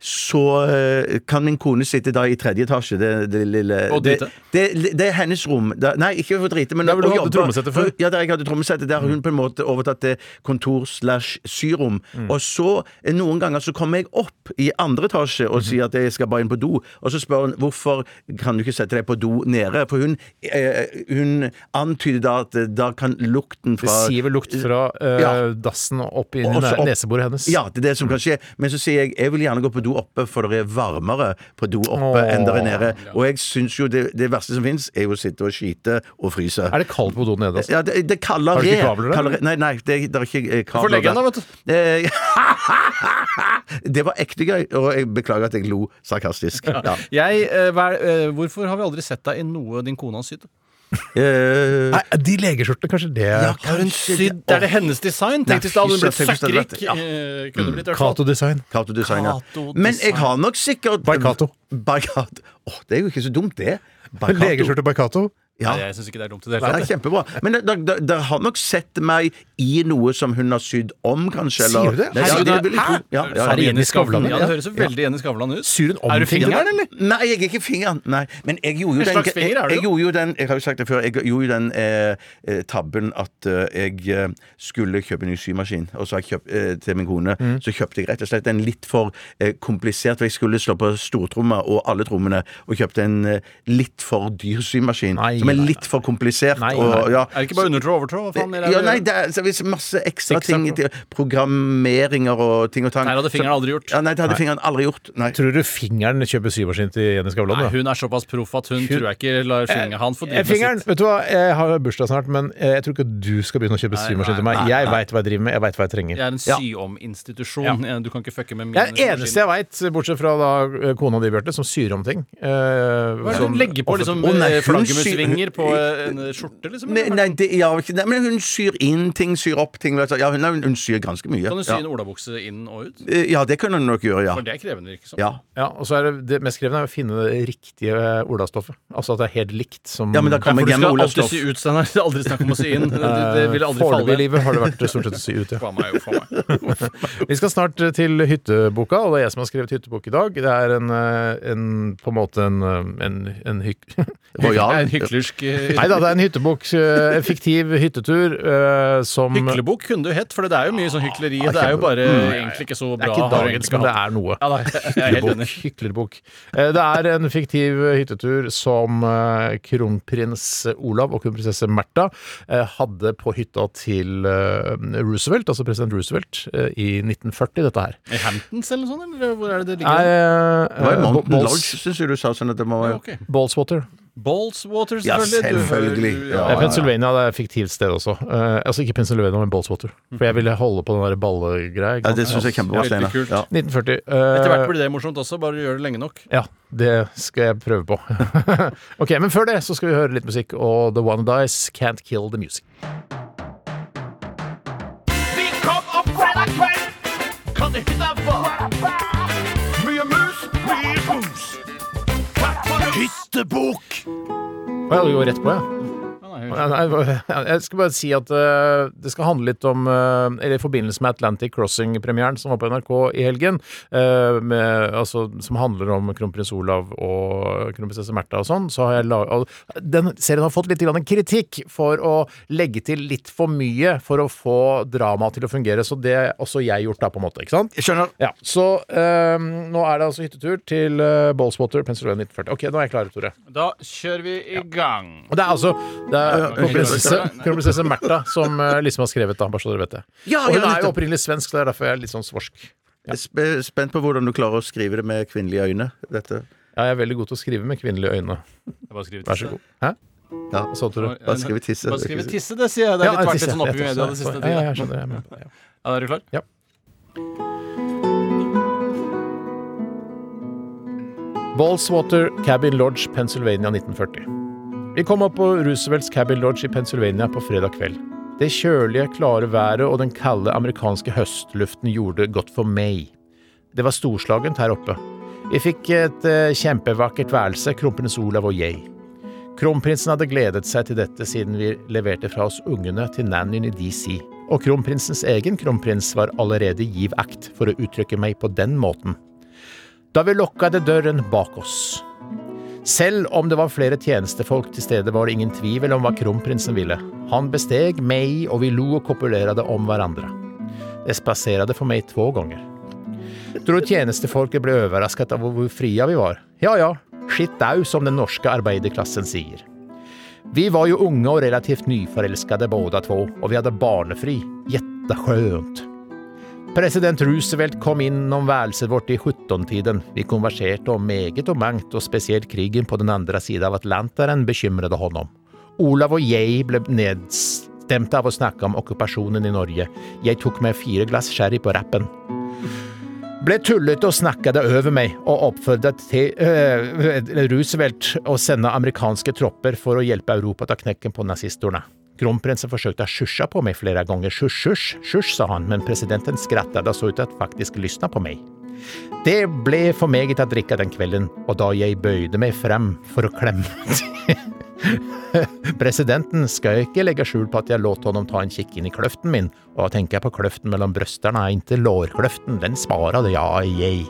så kan min kone sitte da i tredje etasje. Det, det lille Og det, drite? det, det er hennes rom. Da, nei, ikke for drite, men Der hvor du hadde trommesettet før? Ja, der jeg hadde trommesettet. Der har hun på en måte overtatt det kontor slash syrom. Mm. Og så, eh, noen ganger så kommer jeg opp i andre etasje Mhm. og sier at jeg skal bare inn på do, og så spør hun hvorfor kan du ikke sette deg på do nede? For hun, eh, hun antyder da at eh, da kan lukten Det fra siver lukt fra eh, Ja. dassen opp i opp- neseboret hennes. Ja, det er det som kan skje. Men så sier jeg jeg vil gjerne gå på do oppe, for det er varmere på do oppe Åh. enn det er nede. Og jeg syns jo det, det verste som fins, er jo å sitte og skite og fryse. Er det kaldt på do nede? Altså? Ja, det, det kaller Har du ikke kabler der? kaller Nei, nei, det, det er ikke eh, kabler legge den, da, vet du. Eh, det var ekte gøy, og jeg beklager at jeg lo sarkastisk. Ja. Jeg, eh, hva er- eh, hvorfor har vi aldri sett deg i noe din kone har sydd? Eh, Nei, de legeskjortene, kanskje det ja, er hun kanskje sydd Er det hennes design? Tenk hvis det det hadde søkkrik. ja. fall. Cato-design. Cato Design, ja. Men jeg har nok sikkert By Cato. By Cato. Åh, det er jo ikke så dumt, det. Legeskjorte by Cato. Ja. Nei, jeg syns ikke det er dumt i det Det hele tatt. kjempebra. Men dere har nok sett meg i noe som hun har sydd om, kanskje? Sier du det? Nei, Herregud, det hæ? Ja, ja, Er det. Jenny Skavlan? Ja, det høres jo veldig Jenny Skavlan ut. Syr hun om Er du fingeren, eller? Nei, jeg er ikke fingeren. Nei. Men jeg gjorde jo En den slags finger er jeg, du jeg jo. gjorde jo den Jeg har jo sagt det før. Jeg gjorde jo den eh, eh, tabben at eh, jeg eh, skulle kjøpe en ny symaskin, og så har jeg kjøpt eh, til min kone. Mm. Så kjøpte jeg rett og slett en litt for eh, komplisert For jeg skulle slå på stortromma og alle trommene, og kjøpte en eh, litt for dyr symaskin. Nei, som er litt for komplisert. Nei, og, ja, Er det ikke bare undertråd og overtråd? Faen? er ja, nei, det er så er masse ekstra ting Programmeringer og ting og tang. Nei, det hadde fingeren aldri gjort. Ja, nei, det hadde fingeren aldri gjort. Nei. Tror du fingeren kjøper syvårsskinn til Jenny Skavlan? Nei, hun er såpass proff at hun, tror jeg ikke lar fingeren Han få Eh, drive med Fingeren, sitt. vet du hva, jeg har bursdag snart, men eh, jeg tror ikke du skal begynne å kjøpe Nei, symaskin til nei, meg. Jeg veit hva jeg driver med, jeg veit hva jeg trenger. Jeg er en Ja. sy-om-institusjon. Du kan ikke fucke med min Det er eneste jeg veit, bortsett fra da eh, kona di, Bjarte, som syr om ting. Eh, Hva er det hun legger på liksom, nei, eh, hun flaggermusvinger på eh, en skjorte, liksom? Nei, nei, det, ja, nei, men hun syr inn ting, syr opp ting. vet du. Ja, hun, hun syr ganske mye. Kan hun sy ja. en olabukse inn og ut? Eh, ja, det kunne hun nok gjøre, ja. For det er krevende, virker som. ja. Ja, og så er det, det mest krevende er å finne det riktige olastoffet. Altså at det er helt likt som Ja, men da Ja, kommer for du jeg hjem med skal alltid sy ut, Steinar. Det er aldri snakk om å sy inn. Det, det vil aldri falle. Foreløpig i livet har det vært stort sett å sy ut, ja. Faen meg, faen meg. Vi skal snart eh, til hytteboka, og det er jeg som har skrevet hyttebok i dag. Det er en, eh, en på en måte en, eh, en, en hyk... En hyklersk eh, Nei da, det er en hyttebok, eh, en fiktiv hyttetur uh, som Hyklebok kunne du hett, for det er jo mye sånn hykleri. Det er jo bare egentlig ikke så bra. Det er ikke dagens, men det er noe. Ja, er Hyklerbok. hyklerbok. Eh, Det er en fiktiv hyttetur som eh, kronprins Olav og kronprinsesse Märtha eh, hadde på hytta til eh, Roosevelt, altså president Roosevelt, eh, i 1940, dette her. I Hamptons eller noe sånt, eller hvor er det det ligger? Nei, eh, Balls- Lodge, syns jeg du sa. Sånn at det må Ja, okay. Ballswater. Ballswater, Ja, selvfølgelig. Du selvfølgelig. hører- Ja, Det Pennsylvania det er et fiktivt sted også. Uh, altså ikke Pennsylvania, men Ballswater. For jeg ville holde på den der ballegreia. Ja, det syns jeg er kjempebra, Steinar. Ja. 1940. eh, Etter hvert blir det morsomt også, bare gjør det lenge nok. Ja, det skal jeg prøve på. ok, Men før det så skal vi høre litt musikk, og The One Dies Can't Kill The Music. Vi kom opp fredag kveld. Kan det hytta var? Hyttebok. Å, ja, vi går rett på. Ja, nei, Jeg skal bare si at uh, det skal handle litt om uh, Eller i forbindelse med Atlantic Crossing-premieren som var på NRK i helgen, uh, med, altså, som handler om kronprins Olav og kronprinsesse Märtha og sånn, så har jeg lag- og Den serien har fått litt grann kritikk for å legge til litt for mye for å få dramaet til å fungere, så det har også jeg gjort da, på en måte. ikke sant? Jeg skjønner. Ja, Så eh, nå er det altså hyttetur til uh, Ballspotter, Pennsylvania 1940. Ok, nå er jeg klar, Tore. Da kjører vi i gang. Og det er altså det er kronprinsesse, kronprinsesse Märtha som eh, liksom har skrevet det, bare så dere vet det. Ja, og hun ja, er jo opprinnelig svensk, så det er derfor jeg er litt sånn svorsk. Jeg er spent på hvordan du klarer å skrive det med kvinnelige øyne. Dette. Ja, jeg er veldig god til å skrive med kvinnelige øyne. Vær så god. Hæ? Ja. så tror du. Bare skrive tisse. Bare skrive tisse, det sier jeg. Det har litt vært litt sånn oppe i media det, det siste Ja, ja, jeg skjønner. Jeg er med ja. Ja, er du klar? Ja. Ballswater Cabin Lodge, Pennsylvania 1940. Vi kom opp på Roosevelts Cabin Lodge i Pennsylvania på fredag kveld. Det kjølige, klare været og den kalde amerikanske høstluften gjorde godt for meg. Det var storslagent her oppe. Vi fikk et eh, kjempevakkert værelse, kronprins Olav og jeg. Kronprinsen hadde gledet seg til dette siden vi leverte fra oss ungene til nannyen i DC, og kronprinsens egen kronprins var allerede giv akt, for å uttrykke meg på den måten. Da vi lukket døren bak oss. Selv om det var flere tjenestefolk til stede, var det ingen tvil om hva kronprinsen ville. Han besteg meg, og vi lo og kopulerte om hverandre. Det spaserte for meg to ganger. Tror tjenestefolket ble overrasket av hvor fria vi var. Ja ja, skitt au, som den norske arbeiderklassen sier. Vi var jo unge og relativt nyforelskede båda två, og vi hadde barnefri. Jätteskönt. President Roosevelt kom innom værelset vårt i 17-tiden. Vi konverserte om meget og mangt, og spesielt krigen på den andre siden av Atlanteren bekymrede honom. Olav og jeg ble nedstemte av å snakke om okkupasjonen i Norge. Jeg tok meg fire glass sherry på rappen. Ble tullete og snakket over meg, og oppfordret til øh, Roosevelt å sende amerikanske tropper for å hjelpe Europa ta knekken på nazistene. Kronprinsen forsøkte å sjusja på meg flere ganger. Sjusj, sjusj, sjusj, sa han, men presidenten skrattet og så ut til at faktisk lysna på meg. Det ble for meget å drikke den kvelden, og da jeg bøyde meg frem for å klemme Presidenten skal ikke legge skjul på at jeg lot honom ta en kikk inn i kløften min, og da tenker jeg på kløften mellom brøstene, inntil lårkløften, den sparer det, ja, jeg.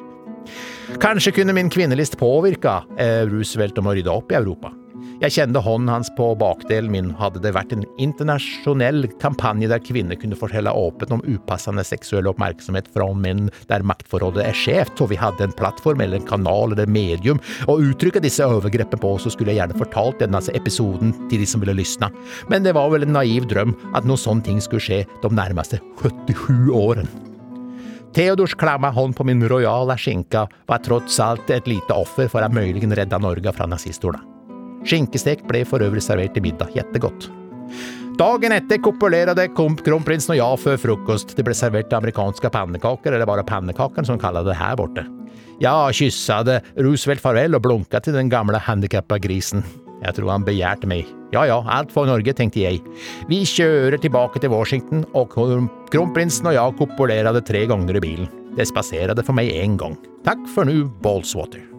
Kanskje kunne min kvinnelist påvirke eh, Roosevelt om å rydde opp i Europa. Jeg kjente hånden hans på bakdelen min, hadde det vært en internasjonell kampanje der kvinner kunne fortelle åpent om upassende seksuell oppmerksomhet fra menn der maktforholdet er skjevt, og vi hadde en plattform eller en kanal eller medium å uttrykke disse overgrepene på, så skulle jeg gjerne fortalt denne episoden til de som ville lysne. Men det var vel en naiv drøm at noen sånne ting skulle skje de nærmeste 77 årene. Theodors klamme hånd på min rojale skinka var tross alt et lite offer for å muligens redde Norge fra nazistene. Skinkestek ble for øvrig servert til middag, jettegodt. Dagen etter kopulerte kronprinsen og jeg før frokost. Det ble servert amerikanske pannekaker, eller bare pannekaker som kaller det her borte. Jeg kysset Roosevelt farvel og blunka til den gamle handikappa grisen. Jeg tror han begjærte meg. Ja ja, alt for Norge, tenkte jeg. Vi kjører tilbake til Washington, og kronprinsen og jeg kopulerte tre ganger i bilen. Det spaserte for meg én gang. Takk for nu, Ballswater.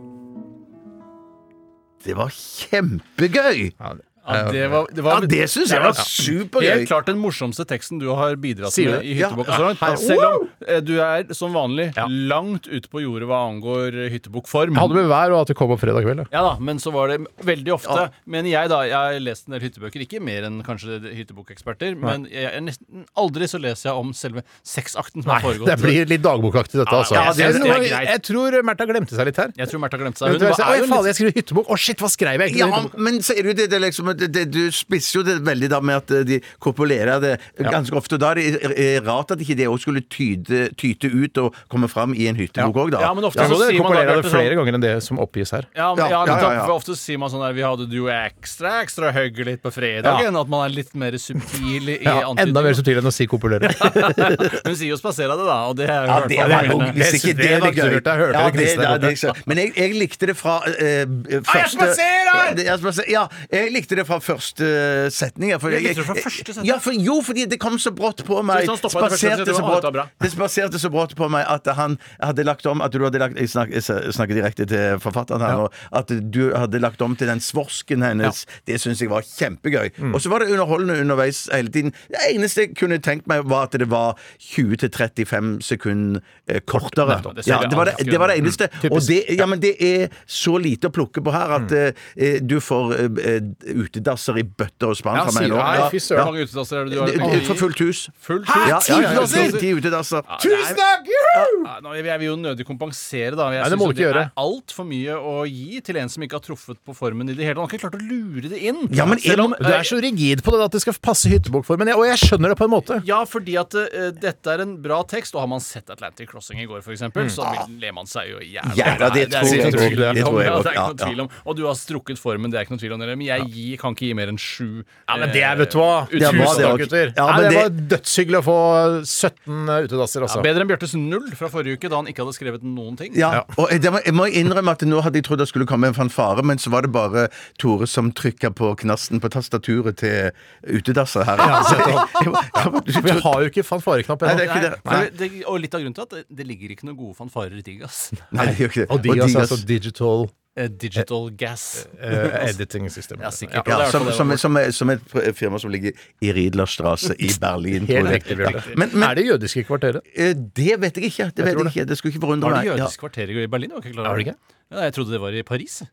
Det var kjempegøy! Ja, det var, det Ja, det syns jeg var supergøy! Helt klart den morsomste teksten du har bidratt Sier med i Ja. Hyttebukk. så langt. Selv om eh, du er som vanlig Ja. langt ute på jordet hva angår hyttebukk-form. Jeg hadde med vær og at det kom opp fredag kveld. da. Ja da, men så var det veldig ofte Men jeg da, jeg har lest en del hyttebøker, ikke mer enn kanskje hyttebokeksperter, men jeg, jeg nesten aldri så leser jeg om selve sexakten som har foregått. Det blir litt dagbokaktig, dette, altså. ja, jeg, det- det er greit. jeg tror Märtha glemte seg litt her. Jeg tror Märtha glemte seg. Hun var, var, Oi, faen, jeg skrev hyttebok! Å, shit, hva skrev jeg? Ja, egentlig? Men sier du det, det, liksom, det, det Du spisser jo det veldig da med at eh, de kopulerer det ganske ofte. og Da er det rart at ikke det òg skulle tyde, tyte ut og komme fram i en hyttebok òg, da. Ja, men ofte Ja, så så det sier man da, det flere sånn- ganger enn det som oppgis her. Ja, men, Ja, ja, ja, ja, ja. for Ofte sier man sånn der Vi hadde jo ekstra ekstra hyggelig på fredagen. At man er litt mer subtil i Ja, antydning. enda mer subtil enn å si kopulere. Hun sier jo spasere det', da. Og det er jeg Ja, i det var jo Hvis ikke Det det var gøy Jeg ja, det ja, det- Men jeg, jeg likte det fra eh, første spaserer! Ja, spaser- Ja, jeg likte det fra første setning. ja, For Jeg jeg, fra første setning? Ja, for, jo, fordi det kom så brått på meg. Så hvis han stoppet etter første Spaserte setning, så var brått, bra. det spaserte så brått på meg at han hadde lagt om At du hadde lagt Jeg snakker, jeg snakker direkte til forfatteren her nå. At du hadde lagt om til den svorsken hennes. Det syns jeg var kjempegøy. Mm. Og så var det underholdende underveis hele tiden. Det eneste jeg kunne tenkt meg, var at det var 20-35 sekunder eh, kortere. nettopp. Det ser Ja, det, var det, alltid. det var det eneste. Og det, ja, men det er så lite å plukke på her at eh, du får eh, eh, utedasser i bøtter og spann Ja, sier du? Nei, Ja, fy søren. Hvor mange utedasser er det du har? Det- det- For fullt hus. Fullt Ja, hus? ja, ja, ja, utedasser? ti- utedasser. Tusen takk! Ja, jeg vil jo nødig kompensere, da. Jeg syns det er altfor mye å gi til en som ikke har truffet på formen i det hele tatt. Han har ikke klart å lure det inn. Ja, men Selv om, Du er så rigid på det at det skal passe hyttebokformen, og jeg skjønner det på en måte. Ja, fordi at eh, dette er en bra tekst, og har man sett Atlantic Crossing i går, f.eks., eksempel så ler man seg jo i hjel. Ja, det tror jeg Det Ja, er ikke noe tvil om. Og du har strukket formen, det er ikke noe tvil om det. Men jeg gir kan ikke gi mer enn sju. Ja, men det er, vet du hva. Det var, det var, gutter. Ja, men det det- var dødshyggelig å få 17 utedasser, Ja, altså. bedre enn Bjørtes null fra forrige uke, da han ikke hadde skrevet noen ting. Ja, og jeg, må, jeg må innrømme at nå hadde jeg trodd det skulle komme en fanfare, men så var det bare Tore som trykka på knasten på tastaturet til utedasser her. Ja, så Jeg- jeg- jeg- Vi har jo ikke fanfareknapp Nei, det ennå. er ikke det. For og litt av grunnen til at det, ligger ikke noen gode fanfarer i Digas. Nei, det gjør ikke det. Og Digas er altså digital Eh, Digital gas. eh, editing system. Ja, sikkert. Ja. Som, som, som, som et firma som ligger i Riedlerstrasse i Berlin. Helt riktig, Bjarte. Men, men Er det jødiske kvarteret? eh, det vet jeg ikke. Det vet jeg ikke. Det skulle ikke forundre Var det meg. Jødisk kvarter i Berlin? Jeg Var ikke klar Er over det ikke? Ja, jeg trodde det var i Paris.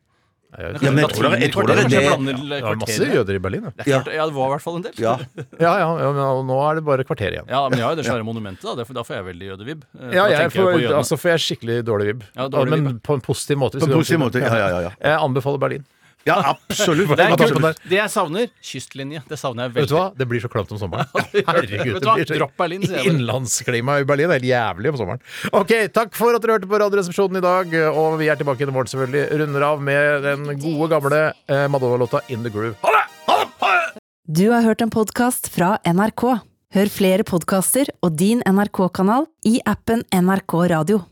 Ja, men jeg tror det- jeg tror det er det. Det var masse jøder i Berlin, ja. Ja, det var i hvert fall en del. Ja. Ja, ja, ja men nå er det bare kvarter igjen. Ja, men jeg har jo det svære monumentet, da. Da får jeg veldig jødevibb. Eh, Ja, jeg får, altså får jeg skikkelig dårlig vib. Ja, dårlig men på en positiv måte. På en positiv måte. Ja, ja, ja, ja. Jeg anbefaler Berlin. Ja absolutt. Det er kult. Det jeg savner, kystlinje. Det savner jeg veldig. Vet du hva? Det blir så klamt om sommeren. Vet Herregud. du hva? det blir så Dropp Berlin, sier jeg bare. Innlandsklima i Berlin er helt jævlig om sommeren. Ok, Takk for at dere hørte på Radioresepsjonen i dag. Og vi er tilbake i morgen, selvfølgelig. Runder av med den gode, gamle eh, Madonna-låta In The Groove. Ha det! Ha det! Ha det! Du har hørt en podkast fra NRK. Hør flere podkaster og din NRK-kanal i appen NRK Radio.